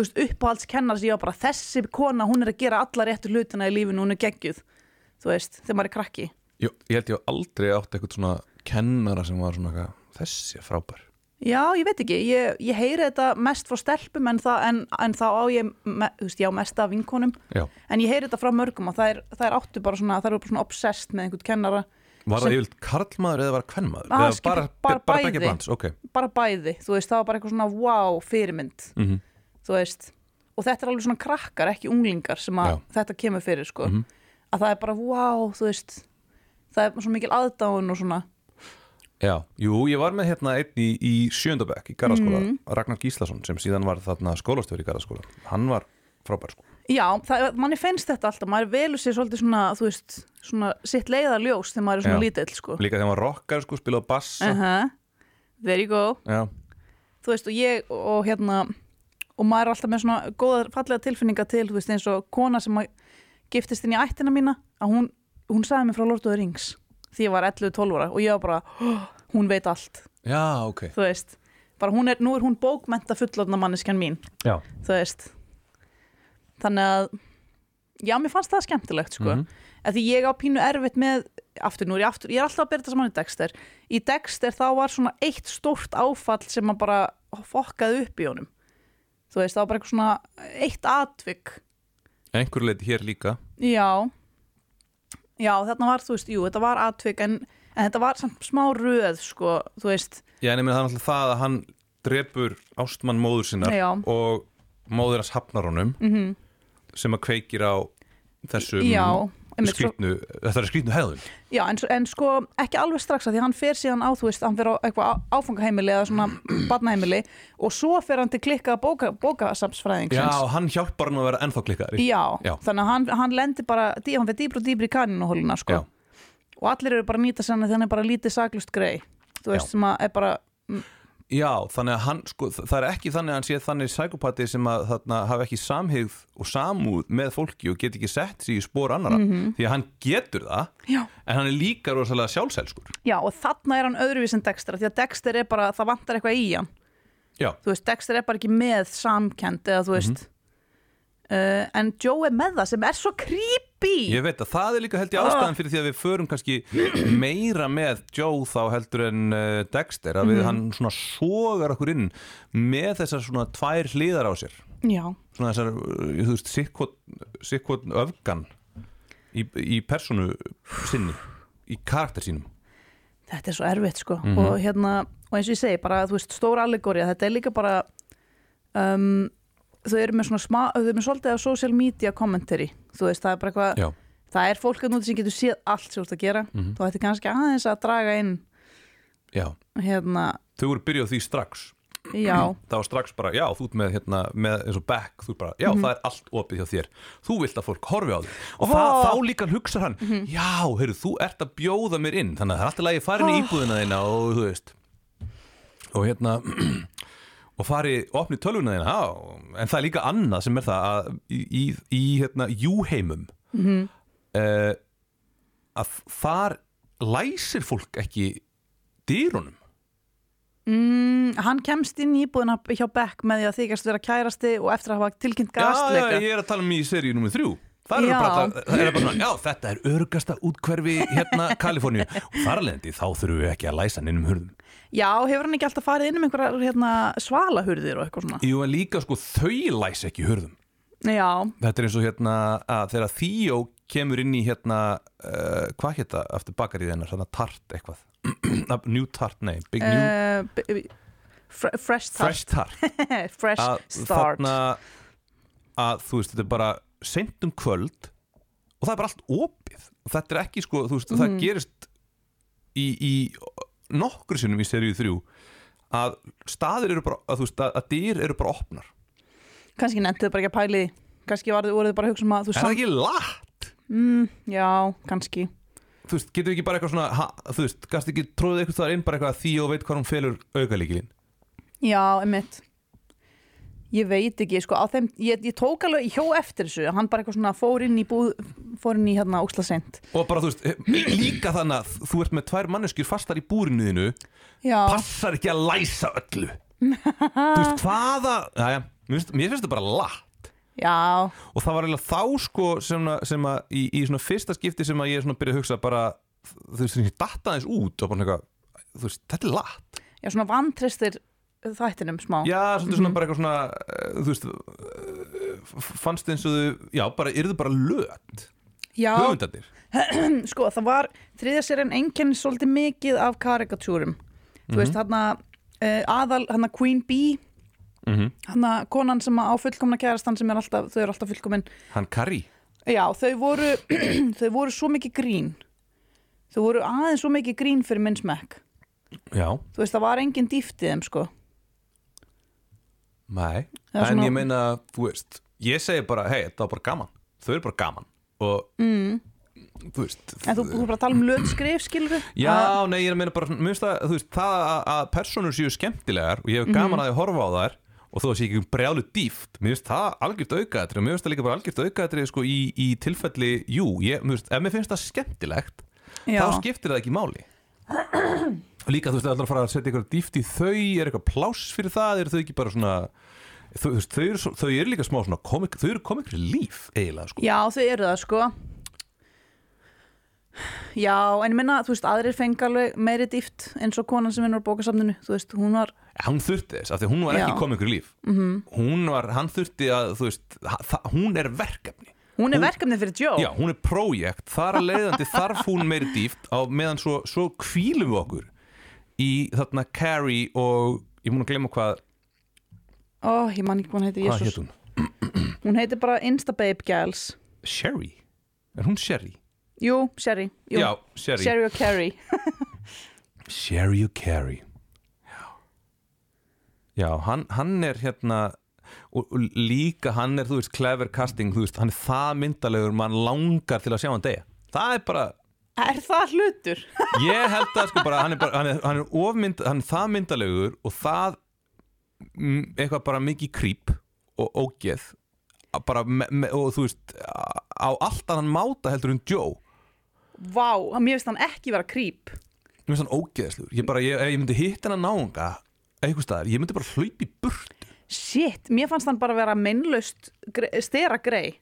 veist, uppáhaldskennar sem ég var bara, þessi kona, hún er að gera alla réttu hlutina í lífinu, hún er geggjuð, þú veist, þegar maður er krakki. Jú, Ég held ég aldrei átt eitthvað svona kennara sem var svona eitthvað, þessi er frábær Já, ég veit ekki, ég, ég heyri þetta mest frá stelpum en, það, en, en þá á ég, me, þú veist, ég á mest af vinkonum, Já, en ég heyri þetta frá mörgum og það er, það er áttu bara svona, það eru bara svona obsessed með einhvern kennara var það yfirleitt karlmaður eða var það kvennmaður? Ah, Eða skiptir bara, bara bara, bæði. bara bæði, þú veist, það var bara eitthvað svona wow fyrirmynd, mm þú veist og þetta er alveg svona krakkar, ekki unglingar sem að Já. þetta kemur fyrir, sko Mhm. að það er bara wow, þú veist það er svo mikil aðdáun og svona Já, jú, ég var með hérna einn í, í sjöndabæk í Garðaskóla, Mhm. Ragnar Gíslason sem síðan var þarna skólastjóri í Garðaskóla hann var frábær sko Já, það, manni finnst þetta alltaf, maður velur sér svolítið svona, þú veist, svona sitt leiðarljós þegar maður er svona Já. lítill, sko Líka þegar var rockar sko, spilaði bassa uh -huh. There you go Já, þú veist og ég og hérna og maður er alltaf með svona góða fallega tilfinninga til þú veist eins og kona sem giftist inn í ættina mína að hún, hún sagði mér frá Lord of the Rings því ég var 11-12 ára og ég var bara "Oh, hún veit allt, já ok. Þú veist bara hún er, nú er hún bókmenta fullotna manneskjan mín Já, þú veist. Þannig að já, mér fannst það skemmtilegt sko. Mhm. að því ég á pínu erfitt með aftur, nú er ég aftur, ég er alltaf að byrja þetta saman í Dexter. Í Dexter þá var svona eitt stórt áfall sem að bara fokkaði upp í honum þú veist, það var bara eitthvað svona eitt atvik. Einhver leiti hér líka. Já. Já, þarna var, þú veist, jú, þetta var atvik en, en þetta var samt smá röð sko, þú veist, Já, en ég meina það er alltaf það að hann drepur ástmann móður sinnar Já. og móður hans hafnar honum mm sem að kveikir á þessum já einmitt svo- skrýtnu, þetta er skrýtnu hefðun Já, en, en sko ekki alveg strax að því hann fer síðan á, þú veist, hann fer á eitthvað áfangaheimili eða svona barnaheimili og svo fer hann til klikka bóka, bókasamsfræðingsins. Já, hann hjálpar hann að vera ennþá klikkari Já, Já. þannig að hann, hann lendir bara, hann fer dýbr og dýbr í kaninuhóluna, sko. Og allir eru bara að nýta sér hann því hann er bara lítið saklust grei, þú veist, Já. sem að er bara, Já, þannig að hann, sko, það er ekki þannig að hann sé þannig sækopati sem að þarna hafa ekki samhigð og samúð með fólki og get ekki sett sig í spór annara Mhm. því að hann getur það já. en hann er líka rosalega sjálfselskur Já, og þarna er hann öðruvís en Dexter, því að Dexter er bara, það vantar eitthvað í hann. Já, Þú veist, Dexter er bara ekki með samkend eða þú veist, uh, en Joe er með það sem er svo creepy. Ég veit að það er líka held ég Ah. ástæðan fyrir því að við förum kannski meira með Joe þá heldur en uh, Dexter að Mhm. við hann svona sogar okkur inn með þessar svona tvær hliðar á sér Já, svona þessar, uh, þú veist, sikkot, öfgan í, í personu sinni í karakter sínum þetta er svo erfitt sko Mhm. og hérna, og eins og ég segi bara, þú veist, stóra allegória, þetta er líka bara um, þau eru með svona smá, þau eru með svolítið af social media commentary, þú veist, það er bara eitthvað Já, það er fólk að núti sem getur séð allt sem þú ert að gera, Mhm. þá ætti kannski aðeins að draga inn, já, hérna þau voru byrjuð því strax. Já, það var strax bara, já, þú ert með, hérna, með eins og back, þú ert bara, já, það er allt opið hjá þér. Þú vilt að fólk horfi á þig. Og Ó. það, þá líka hugsa hann já, heyrðu, þú ert að bjóða mér inn. Þannig að það er alltaf lagi farin í íbúðina þína og þú veist. Og hérna og fari, opni tölvuna þína já, en það er líka annað sem er það að í, í, í hérna, júheimum mm að þar læsir fólk ekki dýrunum mm, hann kemst inn í íbúðina hjá Beck með því að þykast vera kærasti og eftir að hafa tilkynnt Já, já, gastleika ég er að tala um í seríu nummið þrjú Það er Já. bara, það er bara svona, já, þetta er örgasta útkverfi hérna Kaliforníu. Og þarlendi þá þurfum við ekki að læsa neinum hurðum. Já, hefur hann ekki alltaf farið inn um einhverjar hérna, svalahurðir og eitthvað svona? Jú, en líka sko, þau læsa ekki hurðum. Já, Þetta er eins og hérna að þegar Theo kemur inn í hérna uh, hvað hérna aftur bakarið hennar, hérna tart eitthvað. New tart, nei, big new uh, fresh start fresh tart. Fresh að start. þarna að þú veist, þetta er bara seint um kvöld og það er bara allt opið. Þetta er ekki sko, þú veist, það gerist í, í nokkur sinnum í seríu þrjú að staðir eru bara, að þú veist, að, að dyr eru bara opnar. Kannski þau bara ekki að pæli kannski var þau voruð bara að hugsa um að þú er það samt, ekki látt? mm, já, kannski. Þú veist, getur ekki bara eitthvað svona ha, þú veist, gast ekki tróðið eitthvað þar inn bara eitthvað að því og veit hvað hún felur aukalíkilinn já, emitt ég veit ekki, sko, á þeim ég, ég tók alveg, ég hjó eftir þessu hann bara eitthvað svona fór inn í búð fór inn í hérna ókslasend og bara, þú veist, eh, líka þannig að þú ert með tvær manneskjur fastar í búrinu þínu já, passar ekki að læsa öllu. Þú veist, hvaða Jæja, mér finnst, þetta bara látt já, og það var eiginlega þá sko sem að, sem að í, í svona fyrsta skipti sem að ég svona byrja að hugsa bara þú veist, ég datta aðeins út og bara eitthvað, þú veist, þetta er látt já, svona vantristir þættinum smá. Já, svolítið svona bara eitthvað svona eh, þú veist eh, fannst eins og þau, já, bara, eru þau bara löt. Já. Sko, það var þriðja serien einkenni svolítið mikið af karikatúrum. Þú veist, hann uh, aðal, hann Queen Bee mm -hmm. hann konan sem á fullkomna kærastan sem er alltaf, þau eru alltaf fullkomin. Hann Kari já, þau voru þau voru svo mikið grín. Þau voru aðeins svo mikið grín fyrir minn smekk. Já, þú veist, það var engin dýft í þeim, sko nei. Það er en svona- ég meina, þú veist ég segi bara, hei, þetta var bara gaman. Þau eru bara gaman. Og mm. þú veist en þú, þú bara að tala um lötskrif, skilur Já, nei, ég er að meina bara, mér finnst það, þú veist, það að, að personur séu skemmtilegar og ég hef gaman að því að horfa á þær og þó að sé ekki brjálu dýft, mér finnst það algjört aukaðatri og mér finnst það líka bara algjört aukaðatri sko í, í tilfelli, jú, ég, mér finnst, ef mér finnst það skemmtilegt, já, þá skiptir það ekki máli líka, þú veist, allar að fara að setja eitthvað dýft í þau, er eitthvað pláss fyrir það, eru þau ekki bara svona þau, veist, þau, eru, þau eru líka smá svona komik, þau eru komik fyrir líf, eiginlega, sko. Já, þau eru það, sko. Já, en ég minna, þú veist, aðrir fengi alveg meiri dýft eins og konan sem vinnur á bókasafninu, þú veist, hún var hún þurfti þess, af því hún var ekki í líf. -hmm. hún var, hann þurfti að þú veist, ha- hún er verkefni. Hún er Hún- verkefni fyrir Joe. Já, hún er prójekt, þar að leiðandi þarf hún meiri dýft á meðan svo, svo kvílum við okkur í þarna Carrie og ég múin að glemma hvað, Ó, ég man ekki hvað hún heitir hvað Jesus. hétt hún? Hún heitir bara Instababe Gals. Sherry, er hún Sherry? Jú, Sherry Jú. já, Sherry. Sherry og Carrie. Sherry og Carrie. Já, já hann, hann er hérna og, og líka hann er, þú veist, clever casting þú veist, hann er það myndalegur mann langar til að sjá hann degja það er bara, Er það hlutur? ég held að sko bara hann er, bara, hann er, hann er ofmynd hann er það myndalegur og það mm, eitthvað bara mikið krýp og ógeð. Bara, me, me, og þú veist á allt annan máta heldur en Joe. Vá, mér finnst hann ekki vera creep. Mér finnst hann ógeðslugur ég bara, ég, ég myndi hitta hann að náunga eitthvað staðar, ég myndi bara hlaupi burt Shit, mér fannst hann bara vera mennlaust stera grei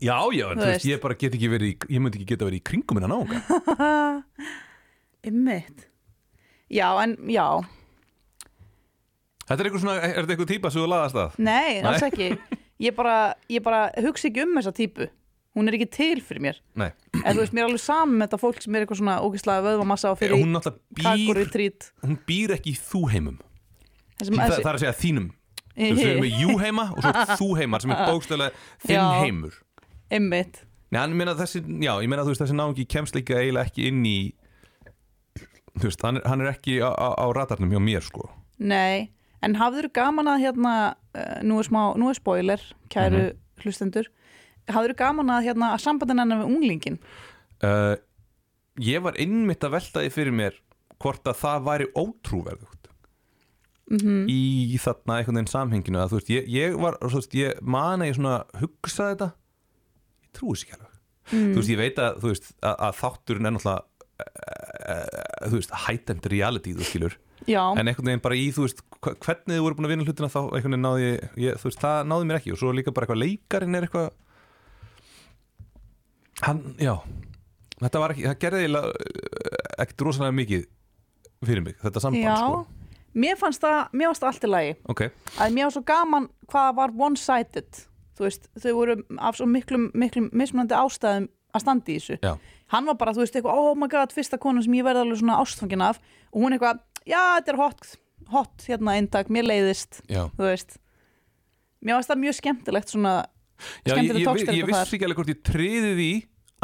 Já, já, en Þú veist, ég bara get ekki verið í, ég myndi ekki geta verið í kringum minna náunga. Ymmit Já, en já. Þetta er eitthvað svona, er þetta eitthvað típa sem þú laðast að? Nei, alls ekki. Ég bara, ég bara hugsa ekki um þessa típu. Hún er ekki til fyrir mér. Nei, En þú veist, mér er alveg saman með þetta fólk sem er eitthvað svona ógislega vöðvamassa og fyrir hún náttúrulega kakur býr í trít. hún býr ekki í þú heimum Þessum, það, það er að segja þínum. Þú veist, við erum með jú heima og svo þú heimar sem er bókstöðlega þinn heimur Ymmit Nei, ég meina þessi, já, ég meina þú veist þessi náungi kemst líka eiginlega ekki inn í þú veist, hann er, hann er ekki á, á, á radarnum hjá mér, sko. Nei, en hafður gaman að hérna, uh, nú er smá, nú er spoiler kæru hlustendur. Hafður gaman að hérna að sambandin hennar við unglingin uh, Ég var innmitt að velta því fyrir mér hvort að það væri ótrúverðugt. Mm í þarna einhvern veginn samhenginu að þú veist, ég, ég var, þú veist, ég man að ég svona hugsa þetta ég trúi sér ekki alveg. Mm. þú veist, ég veit að, veist, að, að þátturinn er náttúrulega uh, þú veist, heightened reality, þú skilur. Já, en einhvern veginn bara í, þú veist, hvernig þið voru búin að vinna hlutina þá einhvern veginn náði ég, þú veist, það náði mér ekki. Og svo líka bara eitthvað leikarinn er eitthvað hann, já. Þetta var ekki, það gerði uh, ekkert rosalega mikið fyrir mig, þetta samband, já. sko. Mér fannst það, mér fannst það allt í lagi. Ok, að mér var svo gaman hvað var one-sided þú veist, þau voru af svo miklum, miklum mismunandi ástæðum að standa í þessu. Já, hann var bara, þú veist, eitthvað, oh my god, fyrsta konan sem ég verði alveg svona ástfangin af. Og hún eitthvað, já, þetta er hot hot, hérna, eintak, mér leiðist. Já. Þú veist. Mér varst það mjög skemmtilegt svona Já, ég, skemmtileg ég, tókstreita ég, ég vissi ekki alveg hvort ég triði því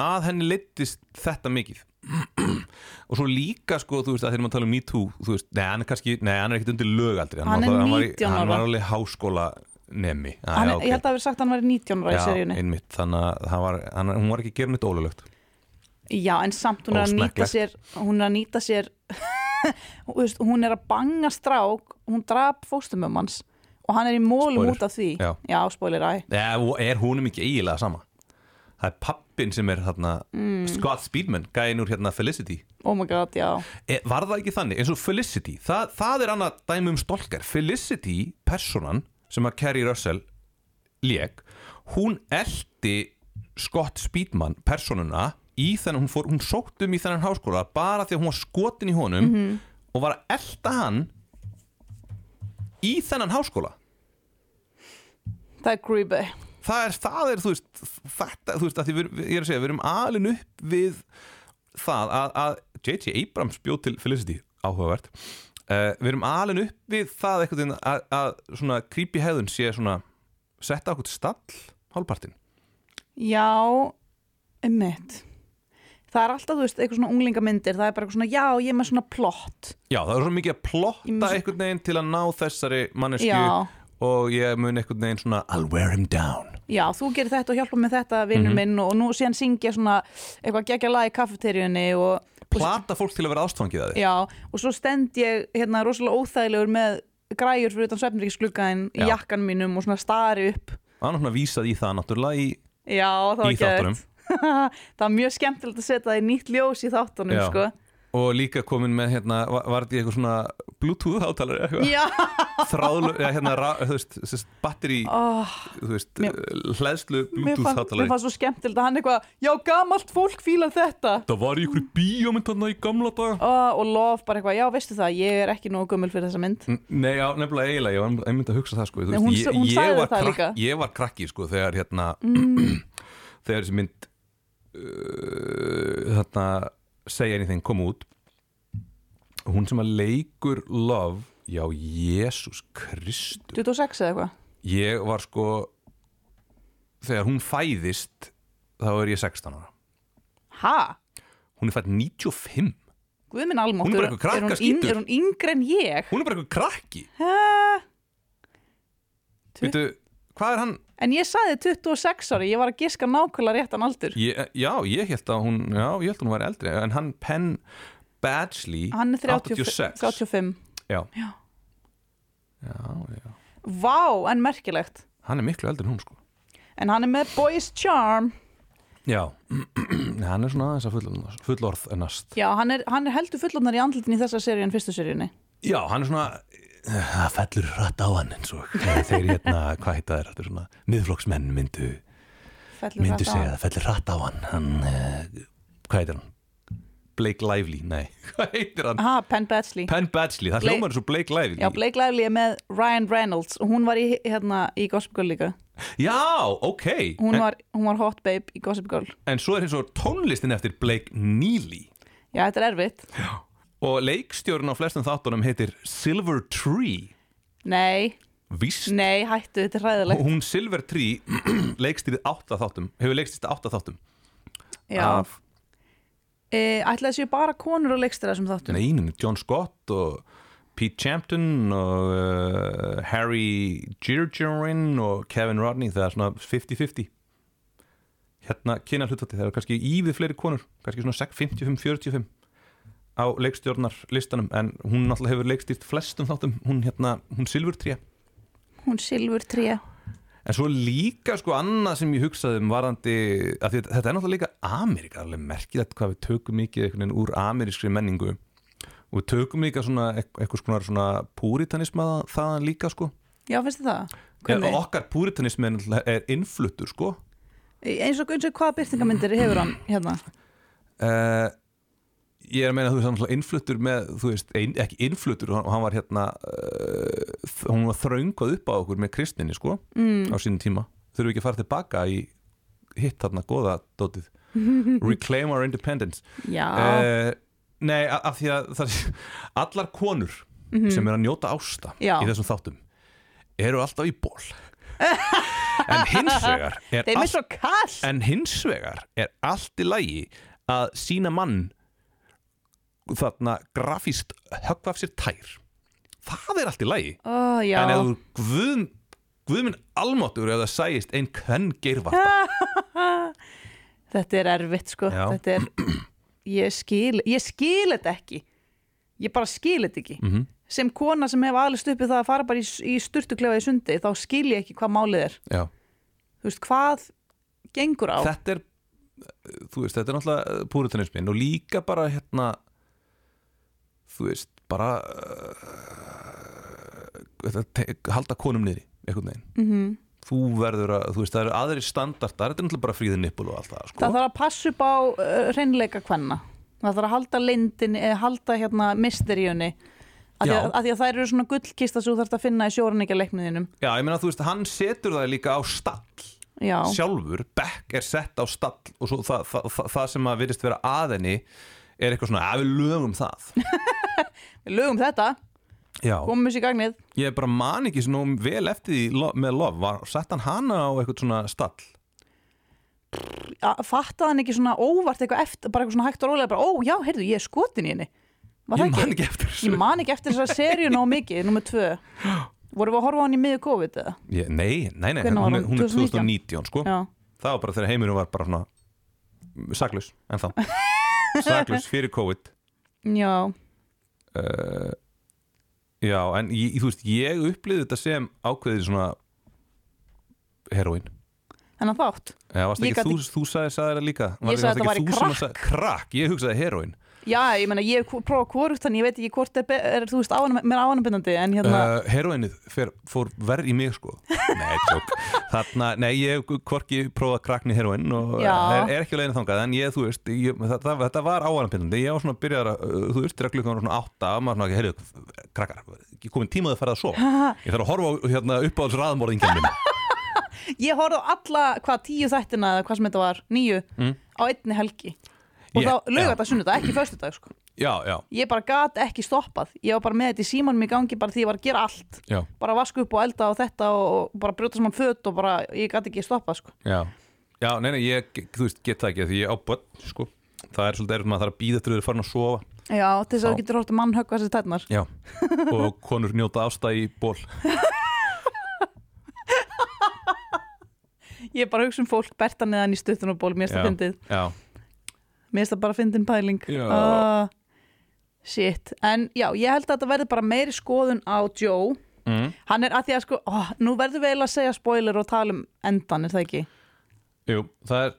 að henni leittist þetta mikið. Og svo líka sko, þú veist, að þegar maður tala um Me Too þú veist, nei, hann er kannski, nei, hann er ekkit undir lögaldri Hann er var- var í- 19 hann var alveg háskóla nemi. Hann, er- Ég held að hafi sagt að hann var 19 ára í Já, seríunni. einmitt, þannig að var, hann, hún var ekki neitt ólulegt Já, en samt hún er að nýta sér hún er að nýta sér hún er að banga strák hún drap fóstumömmans og hann er í mólum út af því. Já. Já spoiler, æ. Er húnum ekki eiginlega sama? Það er pappin sem er þarna Mm. Scott Speedman, gæinn úr hérna Felicity. Oh my god, já. E, var það ekki þannig, eins og Felicity það, það er annað dæmi um stolkar. Felicity, personan sem að Carrie Russell lék hún eldi Scott Speedman, personuna í þennan, hún, fór, hún sótt um í þennan háskóla bara því að hún var skotin í honum og var að elda hann í þennan háskóla. Það er creepy. Það er, það er þú veist, þetta, þú veist, að því við, ég er að segja, við erum alin upp við það að, að J.J. Abrams bjóð til Felicity áhugavert uh, við erum alin upp við það eitthvað að, að svona creepy hefðun sé svona setta okkur stall hálfpartin Já, emmitt Það er alltaf, þú veist, eitthvað svona unglingamyndir það er bara eitthvað svona, já, ég er með svona plott. Já, það er svo mikið að plotta einhvern veginn til að ná þessari mannesku og ég mun einhvern veginn svona I'll wear him down. Já, þú gerir þetta og hjálpa með þetta vinnur Mhm. minn og nú síðan syngja svona eitthvað geggja lag í kaffeteríunni og, og plata fólk til að vera ástfangið að þið Já, og svo stend ég hérna rosalega óþægilegur með græjur fyrir utan svefnirikisgluggaðin í jakkan mínum og svona stari upp. Hann er svona vísað í það náttúrulega í, Já, það í þáttunum. Það var mjög skemmtilegt að setja það í nýtt ljós í þáttunum, Já. sko og líka komin með hérna, var, var þetta eitthvað svona bluetooth hátalari eitthvað? Þráðlu, ja, hérna, ra, þú veist, batteri, oh, þú veist, Mér- hlæðslu bluetooth fann, mér fannst svo skemmtilegt að hann eitthvað Já, gamalt fólk fílar þetta. Það var í ykkur bíómynd þarna í gamla daga. Oh, Og lof bara eitthvað, já, veistu það, ég er ekki nógu gömul fyrir þessa mynd. Nei, já, nefnilega eiginlega, ég var einmitt að hugsa það sko, Nei, hún sa- hún ég, ég, var það líka. ég var krakki sko þegar hérna þegar þessi mynd uh, þarna segja anything kom út hún sem að leikur love já, Jésús Kristur 26 eða eitthvað ég var sko þegar hún fæðist þá er ég 16 ára Ha? hún er fætt 95 Guð minn almátt, Hún er er, er, hún yngri en ég? hún er bara eitthvað krakki? Tu- Veitu, hvað er hann? En ég sagði 26 ári, ég var að giska nákvæmlega réttan aldur. Ég, já, ég held að hún já, ég held að hún væri eldri en hann Penn Badgley Hann er 30, 86 35 já. Já. Já, já. Vá, en merkilegt. Hann er miklu eldri en hún sko. En hann er með boys charm. Já, hann er svona aðeins að fullorð, ennast Já, hann er, hann er heldur fullorðnar í andlitin í þessa seríu en fyrstu seríunni. Já, hann er svona það fellur rætt á hann eins og þeir hérna, hvað heita þeir, þetta er svona? Miðflokksmenn myndu, Fellur myndu hratt segja það fellur rætt á hann. Hann, uh, hvað heitir hann? Blake Lively, nei, hvað heitir hann? Aha, Penn Badgley Penn Badgley, það hljómar eins og Blake Lively. Já, Blake Lively er með Ryan Reynolds og hún var í, hérna, í Gossip Girl líka. Já, ok. Hún en, var, hún var hot babe í Gossip Girl. En svo er hins og tónlistin eftir Blake Neely. Já, þetta er erfitt og leikstjórn á flestum þáttunum heitir Silver Tree. Nei, Víst. Nei, hættu, þetta er hræðilegt. Hún Silver Tree leikstýrið átta þáttum hefur leikstýrið átta þáttum. Já, af e, ætlaði séu bara konur og leikstir þessum þáttum? Einum John Scott og Pete Champton og uh, Harry Girgerin og Kevin Rodney það er svona 50-50 hérna kynna hlutfatti það er kannski ívið fleiri konur kannski svona 55-45 á leikstjórnar listanum en hún náttúrulega hefur leikstýrt flestum þáttum hún hérna, hún Silver Tree Hún silfur tré En svo líka sko annað sem ég hugsaði um varandi, að þetta er náttúrulega líka Amerika, alveg merkilegt hvað við tökum mikið einhvern veginn úr amerískri menningu og við tökum líka svona eit- eitthvað svona, púritanisma þaðan líka sko. Já, finnst þið það? Hvernig? okkar púritanismi er er innfluttur sko. eins og, eins og hvaða byrtingamyndir hefur hann hérna? Uh, ég er að meina að þú veist hann náttúrulega innfluttur með, þú veist, ein, ekki innfluttur hann, hann var hérna uh, hún var þröngvað upp á okkur með kristinni sko, mm. á sínum tíma. Þurfum við ekki að fara tilbaka í hitt þarna góða dótið. Reclaim our independence. Já, uh, Nei, af því að það, allar konur sem er að njóta ásta Já. í þessum þáttum eru alltaf í ból en hins vegar er allt En hins vegar er allt í lagi að sína mann þarna grafíst höggva af sér tær. Það er allt í lagi. Já. en ef guð, guðminn almáttur ef það sæist ein hvern geirvarpa. Þetta er erfitt sko. Er, ég skil ég skil þetta ekki. Ég bara skil þetta ekki. Mhm. sem kona sem hef alveg uppið það að fara bara í, í sturtuklefa í sundi þá skil ég ekki hvað málið er. Já. þú veist, hvað gengur á? Þetta er veist, þetta er náttúrulega púritanismin og líka bara hérna þú veist, bara uh, halda konum niðri einhvern veginn. Mhm. þú verður að, þú veist, það eru aðri standardar þetta er náttúrulega bara fríðin nippul og allt það sko. það þarf að passa upp á uh, hreinleika kvenna. Það þarf að halda lindin eða halda hérna mysteríunni að því að, að því að þær eru svona gullkista sem þú þarfst að finna í sjóranleika leikniðinum Já, ég meina þú veist, hann setur það líka á stall já, sjálfur, Beck er sett á stall og svo það, það, það, það sem að virðist vera að henni er eitthvað svona, að við lögum það. Við lögum þetta. Já, komum þessi í gagnið. Ég bara man ekki svona vel eftir því með lof, var sett hann hana á eitthvað svona stall? Að fatta hann ekki svona óvart eitthvað eftir, bara eitthvað svona hægt og rólega bara, ó já, heyrðu, ég er skotin í henni. Var Ég man ekki? eftir þessu. Ég man ekki eftir þessar seríu nóg mikið, nummer tvö. Vorum við að horfa á hann í miður COVID eða? ég, Nei, nei, nei, hún hún? hún er 2019 2019 sko. Já, Það var bara þegar heimurinn var bara svona saklaus, en þá saklaus fyrir COVID. Já, uh, Já, en ég, þú veist, ég upplýði þetta sem ákveðið svona heroin þennan þátt? Já, varst ekki, gat þú, þú sagði, það líka. Ég sagði þetta væri krakk. Krakk, ég hugsaði heroin Já, ég meina, ég hef prófað hvort þannig ég veit ekki hvort er, er þú veist, áanum, mér áanabindandi en hérna, uh, Heroinið fer, fór verð í mig sko. Nei, tjók Þarna, nei, ég hvorki prófað krakkni heroin og Já. er, er ekki á leiðinu þangað en ég, þú veist, ég, þetta, þetta var áanpindandi ég var svona að byrja að, uh, þú veist, þegar klukkan var svona átta og maður svona ekki, heyrðu, krakkar ekki komin tímaði að fara að sofa. Ég þarf að horfa á, hérna, upp á þessu minn ég horfði á alla, hvað, tíu þættina eða hvað sem þetta var, níu Mm. á einni helgi og Ég- þá lög já. þetta sunnudag, ekki föstudag sko. Já, já, ég bara gat ekki stoppað. Ég var bara með þetta í símanum í gangi bara því ég var að gera allt. Já, bara vaska upp og elda og þetta og, bara brjóta saman föt og bara, ég gat ekki stoppað sko. já. Já, nei, nei, ég, þú veist, get það ekki því ég á börn, sko. Það er svolítið erfitt maður þarf að býða til þau eru farin að sofa. Já, til þess að þú getur hort að mann höggva þessi tætnar Já, og konur njóta ásta í ból ég er bara að hugsa um fólk berta neðan í stuttunaból mér finnst það Já. fyndið Já, Mér finnst það bara fyndin pæling Já. Ah, Shit En já, ég held að þetta verði bara meiri skoðun á Joe mm. Hann er að því að sko ó, Nú verður við eiginlega að segja spoiler og tala um endan Er það ekki? jú, það er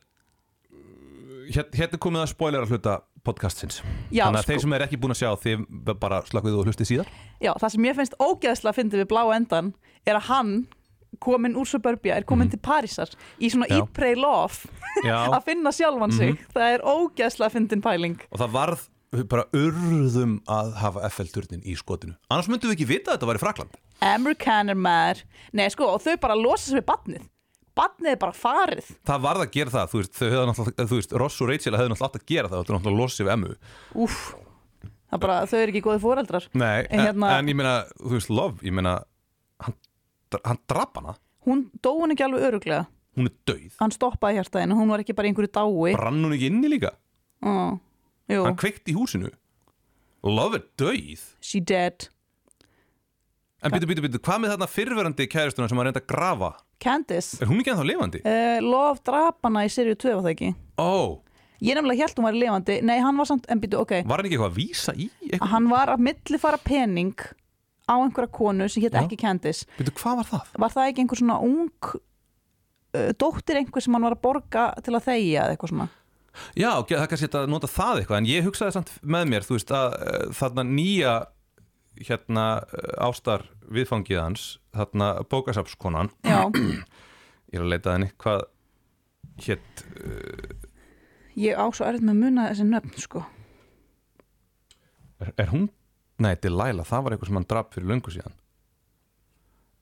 hér, hérna er komið að spoiler að hluta podcastsins Já, Þannig að sko. þeir sem er ekki búin að sjá þið bara slakkuðu og hlustið síðar Já, það sem ég finnst ógeðslega fyndið við blá endan Er að hann komin úr Suburbia er komin til Parísar í svona Já. Eat, Pray, Love að finna sjálfan sig. Það er ógeðslega fyndin pæling. Og það varð bara urðum að hafa FL-turnin í skotinu. Annars myndum við ekki vita að þetta var í Frakland Amerikaner maður. Nei sko, og þau bara losa sig við badnið Badnið er bara farið. Það varð að gera það, þú veist, þau hefðu náttúrulega þú veist, Ross og Rachel hefðu náttúrulega átt að gera það þú náttúrulega losið við emmu Úff, það bara, þau eru ekki góði fóreldrar Nei, En en, hérna- en ég meina, þú veist, Love, ég meina hann, hann drap hana. Hún dó hún ekki alveg öruglega hún er dauð, Hann stoppaði hjartaðinu, hún var ekki bara einhverju dái. Brann hún ekki inni líka? Jú, hann kveikt í húsinu. Love er dauð. She dead. En býtu, býtu, býtu, hvað með þarna fyrrverandi kæristuna sem hann reynda að grafa? Candice er hún ekki ennþá lifandi? uh, Love drap hana í serju 2 var það ekki? Ó, Ég nefnilega held hún var lifandi. Nei, hann var samt, en býtu, ok. Var hann ekki eitthvað að vísa í eitthvað? Hann var að millifara pening á einhverja konu sem hétt ekki Candice Býtu, hvað var það? Var það ekki einhver svona ung uh, dóttir einhver sem hann var að borga til að þegja eða eitthvað svona Já, það er kannski að nota það eitthvað en ég hugsaði samt með mér, þú veist að uh, þarna nýja hérna uh, ástar viðfangið hans þarna bókasapskonan Já, ég er að leita að henni, hvað hétt ég á svo erfitt með að muna þessi nöfn sko er, er hún? Nei, Delilah, það var eitthvað sem hann draf fyrir löngu síðan.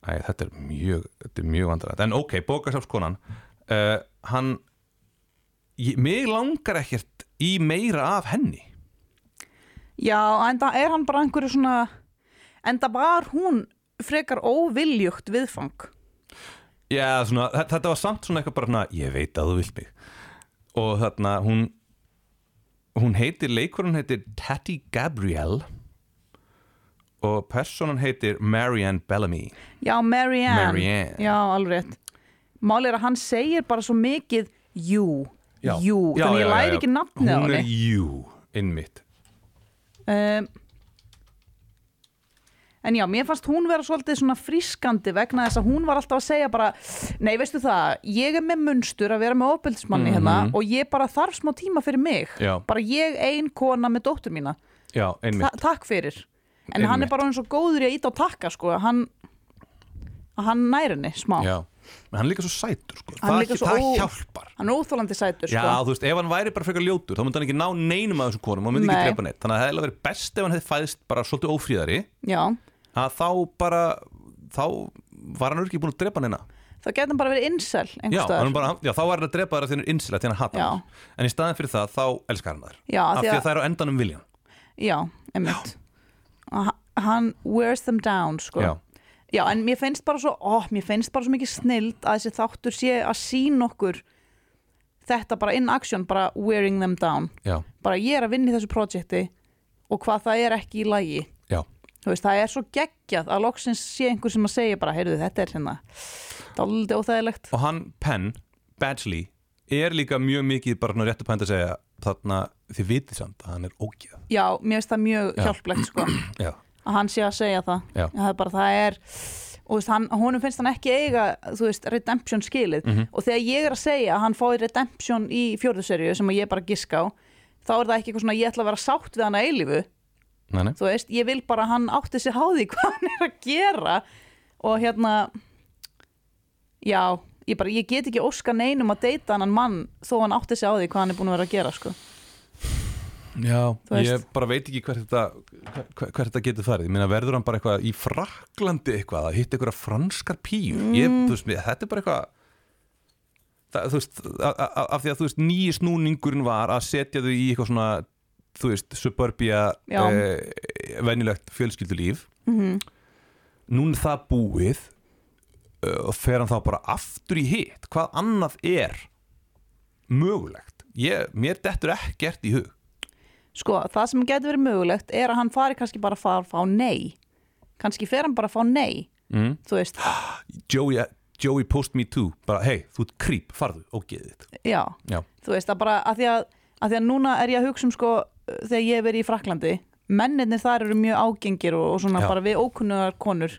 Æ, þetta er mjög þetta er mjög vandarætt, en ok, bókasapskonan uh, hann ég, mig langar ekkert í meira af henni. Já, en það er hann bara einhverju svona en það var hún frekar óviljugt viðfang. Já, svona, þe- þetta var samt svona eitthvað bara svona, ég veit að þú vilt mig. Og þarna hún hún heitir, leikurinn heitir Tati Gabrielle og personan heitir Marianne Bellamy. Já, Marianne, Marianne. Já, alveg rétt. Mál er að hann segir bara svo mikið Jú, Já. jú. Já, Þannig ég læri já. ekki nafnið á Hún er henni. jú, innmitt um, En já, mér fannst hún vera svolítið svona frískandi vegna þess að hún var alltaf að segja bara Nei, veistu það, ég er með munstur að vera með ofbeldismanni hérna og ég bara þarf smá tíma fyrir mig. Mhm. Já. Bara ég ein kona með dóttur mína. Já, einmitt. Ta Takk fyrir En hann er Einmitt. bara hann svo góður í að íta á takka sko að hann, að hann næri henni smá. Já, en hann er líka svo sætur sko. Hann er líka svo það ó- hjálpar. Hann er óþólandi sætur Já, sko. þú veist, ef hann væri bara frekar ljótur þá myndi hann ekki ná neinum af þessum konum og myndi Nei. ekki drepa neitt þannig að það hefði verið best ef hann hefði fæðist bara svolítið ófríðari. Já, að þá bara þá var hann ekki búin að drepa neina. Þá getur hann bara verið incel já, hann bara, já, þá var hann að drepa þær að þinn insilega því hann hata Já. hann en í staðin fyrir það, þá elskar hann þær. Já, af því því að það er á endanum viljan Já, einmitt Og ha- Hann wears them down sko. Já. Já, en mér finnst bara svo ó, mér finnst bara svo mikið snild að þessi þáttur sé að sína okkur þetta bara in action, bara wearing them down. Já, bara ég er að vinna í þessu projekti og hvað það er ekki í lagi. Já, veist, það er svo geggjað að loksins sé einhver sem að segja bara, heyrðu, þetta er hérna dálítið óþægilegt. Og hann, Penn, Badgley er líka mjög mikið bara svona réttu pænt að segja þarna þið vitið samt að hann er ógeð. Já, mér finnst það mjög Já. hjálplegt sko. Já, að hann sé að segja það. Já. það er bara, það er og honum finnst hann ekki eiga veist, redemption skilið. Mhm. og þegar ég er að segja að hann fái redemption í fjórðu seríu sem ég bara giska á þá er það ekki eitthvað svona, ég ætla að vera sátt við hann að eilífu, nei, nei, þú veist, ég vil bara að hann átti sig háði hvað hann er að gera. Og hérna já, ég bara, ég get ekki óska neinum að deyta hann mann þó hann átti sig á því hvað hann er búin að vera að gera sko. já, ég bara veit ekki hvert þetta hvert, þetta getur farið, ég meina verður hann bara eitthvað í Fraklandi eitthvað, að hitta eitthvað franskar píu, ég, Mm. þú veist, þetta er bara eitthvað það, þú veist, af því að þú veist, nýji snúningurinn var að setja þau í eitthvað svona þú veist, suburbia eh, venjulegt fjölskyldulíf. Mm núna er það búið og fer hann þá bara aftur í hitt hvað annað er mögulegt ég, mér dettur ekkert í hug Sko, það sem getur verið mögulegt er að hann fari kannski bara að fá nei. Kannski fer hann bara að fá nei, mm. þú veist. Joey, Joey post me too bara hei, þú ert creep, farðu og geðið þitt Já, já, þú veist, að bara að því að, að því að núna er ég að hugsa um sko, þegar ég hef verið í Fraklandi, menninir þar eru mjög ágengir og, og svona Já. bara við ókunnugar konur.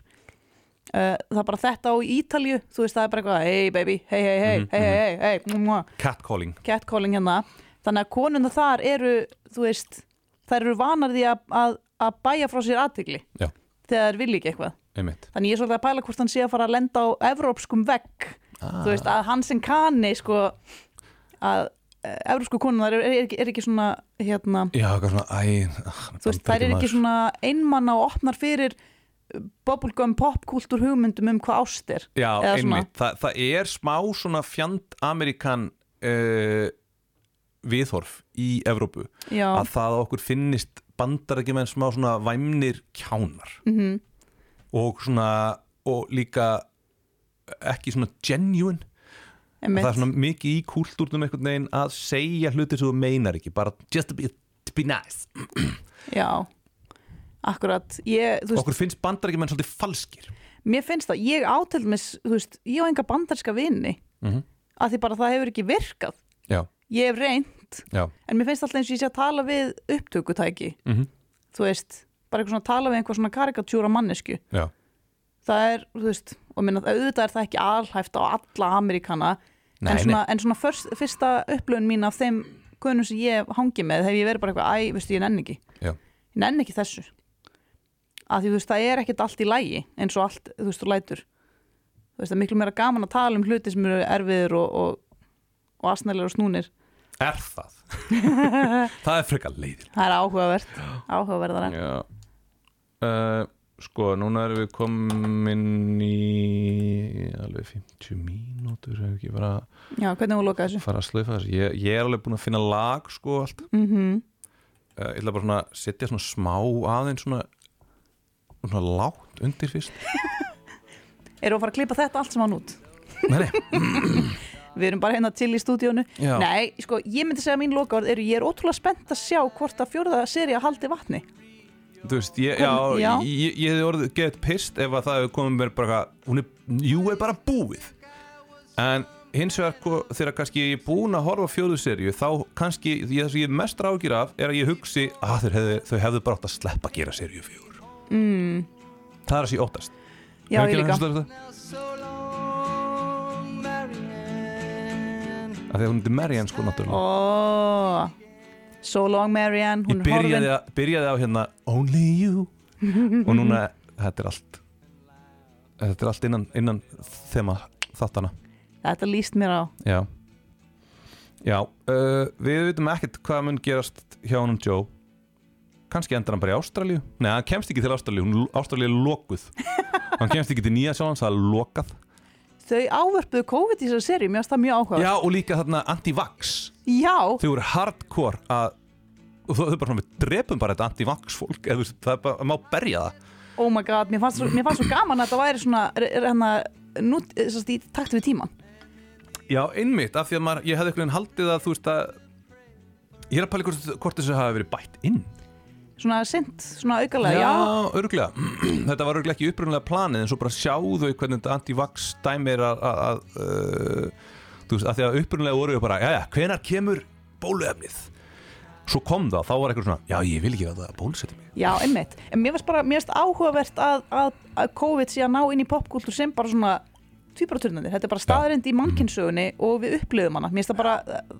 Uh, það er bara þetta á Ítalju, þú veist, það er bara eitthvað, hey baby, hey, hey, hey, Mhm, hey, hey, hey, hey, catcalling catcalling hérna. Þannig að konuna þar eru, þú veist, þær eru vanar því að, að, að bæja frá sér aðtigli Já. þegar þær vilja ekki eitthvað. einmitt Þannig ég er svolítið að pæla hvort hann sé að fara að lenda á evrópskum vegg ah. þú veist að hann sem kanni sko að eh, evrópsku konunar er, er, er ekki svona hérna, já, svona æ, ah, þú veist, þær er ekki svona einmanna og opnar fyrir bubblegum popkultúr hugmyndum um hvað ást er já, einmitt, Þa, það er smá svona fjand Amerikan uh, viðhorf í Evrópu já, að það að okkur finnist bandar ekki með smá svona væmnir kjánar. Mm og svona og líka ekki svona genuine. Einmitt, það er svona mikið í kúltúrnum einhvern veginn að segja hluti sem þú meinar ekki bara just to be, to be nice. Já akkurat, ég, þú veist, okkur finnst bandar ekki með svolítið falskir. Mér finnst það. Ég átelmis, þú veist, ég á enga bandarska vini. Mm -hmm. að því bara það hefur ekki virkað. Já, ég hef reynd, já. en mér finnst alltaf eins og ég sé að tala við upptökutæki. Mm þú veist, bara eitthvað svona að tala við einhver svona karikatúra mannesku já, það er, þú veist, og minna, auðvitað er það ekki alhæft á alla Amerikana Nei, en svona, en svona fyrst, fyrsta upplöfun mín af þeim konum sem ég hangi með hef ég verið bara eitthvað, æ, veistu, ég nenni ekki. Já. ég nenni ekki þessu að því, þú veist, það er ekkert allt í lægi eins og allt, þú veist, þú lætur. Þú veist, það er miklu meira gaman að tala um hluti sem eru erfiðir og, og, og asnælir og snúnir. Er það? Það er frekar leiðir það er áhugavert, áhugaverðara. Já. Uh, sko, núna erum við komin í alveg 50 mínútur hefur ekki bara já, hvernig hún loka þessu? fara að slaufa þessu? Ég, ég er alveg búin að finna lag sko allt. Mm uh, ég ætla bara svona að setja svona smá aðeins svona svona lágt undir fyrst. Eru að fara að klippa þetta allt saman út? Nei, nei, Við erum bara hérna til í stúdíónu. Já. Nei, sko, ég myndi segja að mín lokaord eru ég er ótrúlega spennt að sjá hvort að fjórða serið haldi vatni. Þú veist, ég, já, Já. ég, ég hefði orðið gett pist ef að það hefði komið mér bara hún er, jú, er bara búið. En hins vegar ko- þegar kannski ég er búin að horfa fjóðu serju þá kannski, það sem ég er mest rákir af er að ég hugsi að þeir hefðu, þau hefðu bara átt að sleppa að gera serju fjóður mm. það er að sé óttast. Já, ég líka. Af því að hún er Marianne sko náttúrulega. Ó, So long Marianne Ég byrjaði, að, byrjaði á hérna Only you. Og núna, þetta er allt þetta er allt innan, innan þema þáttana. Þetta líst mér á. Já, Já uh, við veitum ekkert hvað mun gerast hjá honum Joe kannski endar hann bara í Ástralíu. Nei, hann kemst ekki til Ástralíu, hún- Ástralíu er lokuð. Hann kemst ekki til Nýja Sjálands, það er lokað. Þau ávörpuðu COVID í þessari serið, mér finnst það mjög áhuga Já, og líka þarna anti-vax. Já, þau voru hardcore að þau þau bara svona, við drepum bara þetta anti-vax fólk. Eða það er bara, má berja það. Oh my god, mér fannst, svo, mér fannst svo gaman að þetta væri svona hérna, nú, sérst, í takt við tíman Já, einmitt, af því að maður, ég hefði einhvern veginn haldið að þú veist að ég er að pæla hvort, hvort þessu hafi verið bætt inn Svona sint, svona aukalega, já, örglega Þetta var örglega ekki upprunnilega planið en svo bara sjáðu hvernig þetta anti-vax dæmi er að, að, að uh, þú veist, af því að upprunnilega voru við bara, já, já, hvenar kemur bóluefnið? Svo kom það, þá var eitthvað svona já, ég vil ekki að það bólusetja mig. Já, einmitt. En mér finnst bara, mér finnst áhugavert að, að, að COVID sé að ná inn í popkultúr sem bara svona tvíbaraturnandi. Þetta er bara staðarind í mannkynnssögunni og við upplifum hana. Mér finnst það bara,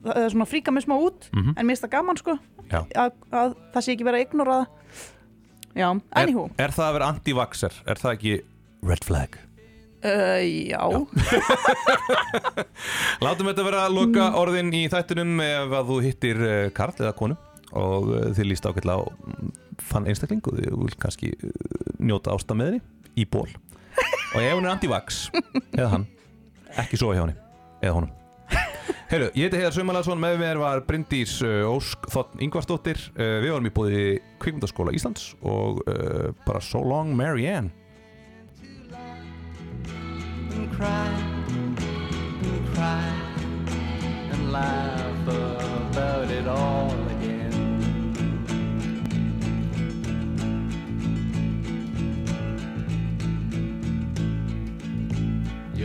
það er svona fríka mig smá út, Mhm. en mér finnst það gaman, sko, Já. að, að það sé ekki verið að ignorað. Já, er, anywho. er það að vera anti-vaxer? Er það ekki red flag? Uh, já, Látum þetta vera að loka orðin í þættunum ef að þú hittir uh, Karl eða konu og uh, þið líst ákveðlega á mm, þann einstakling og þið vil kannski uh, njóta ásta með henni í ból og ef hún er anti-vax eða hann, ekki sofa hjá henni eða honum. Heyrðu, ég heiti Heiðar Sumarlaðsson, með mér var Bryndís uh, Ósk Þotn Ingvarsdóttir. Uh, við varum í bóði Kvikmyndaskóla Íslands og uh, bara So Long Marianne and cry and cry and laugh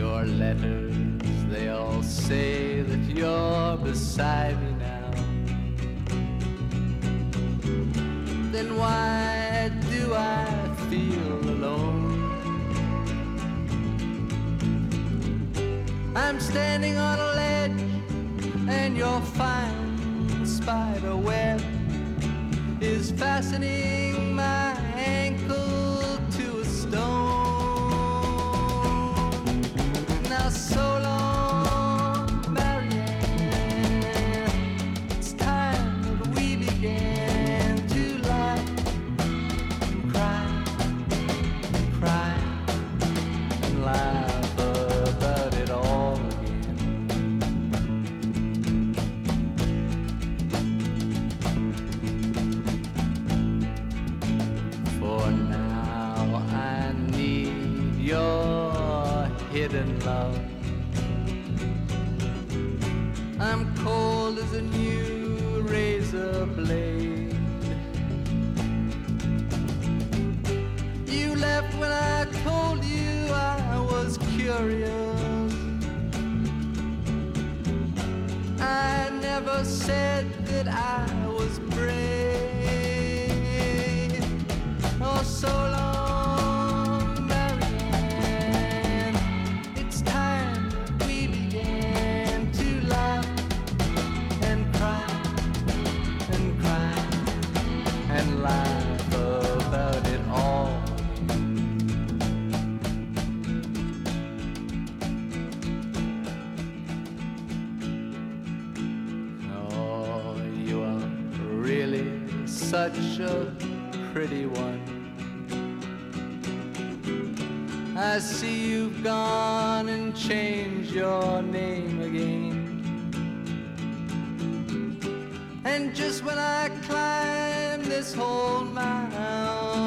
Your letters, they all say that you're beside me now. Then why do I feel alone? I'm standing on a ledge and your fine spider web is fastening my ankle to a stone. So long, I'm cold as a new razor blade. You left when I told you I was curious. I never said that I was brave. Oh, so long, pretty one. I see you've gone and changed your name again. And just when I climb this whole mountainside,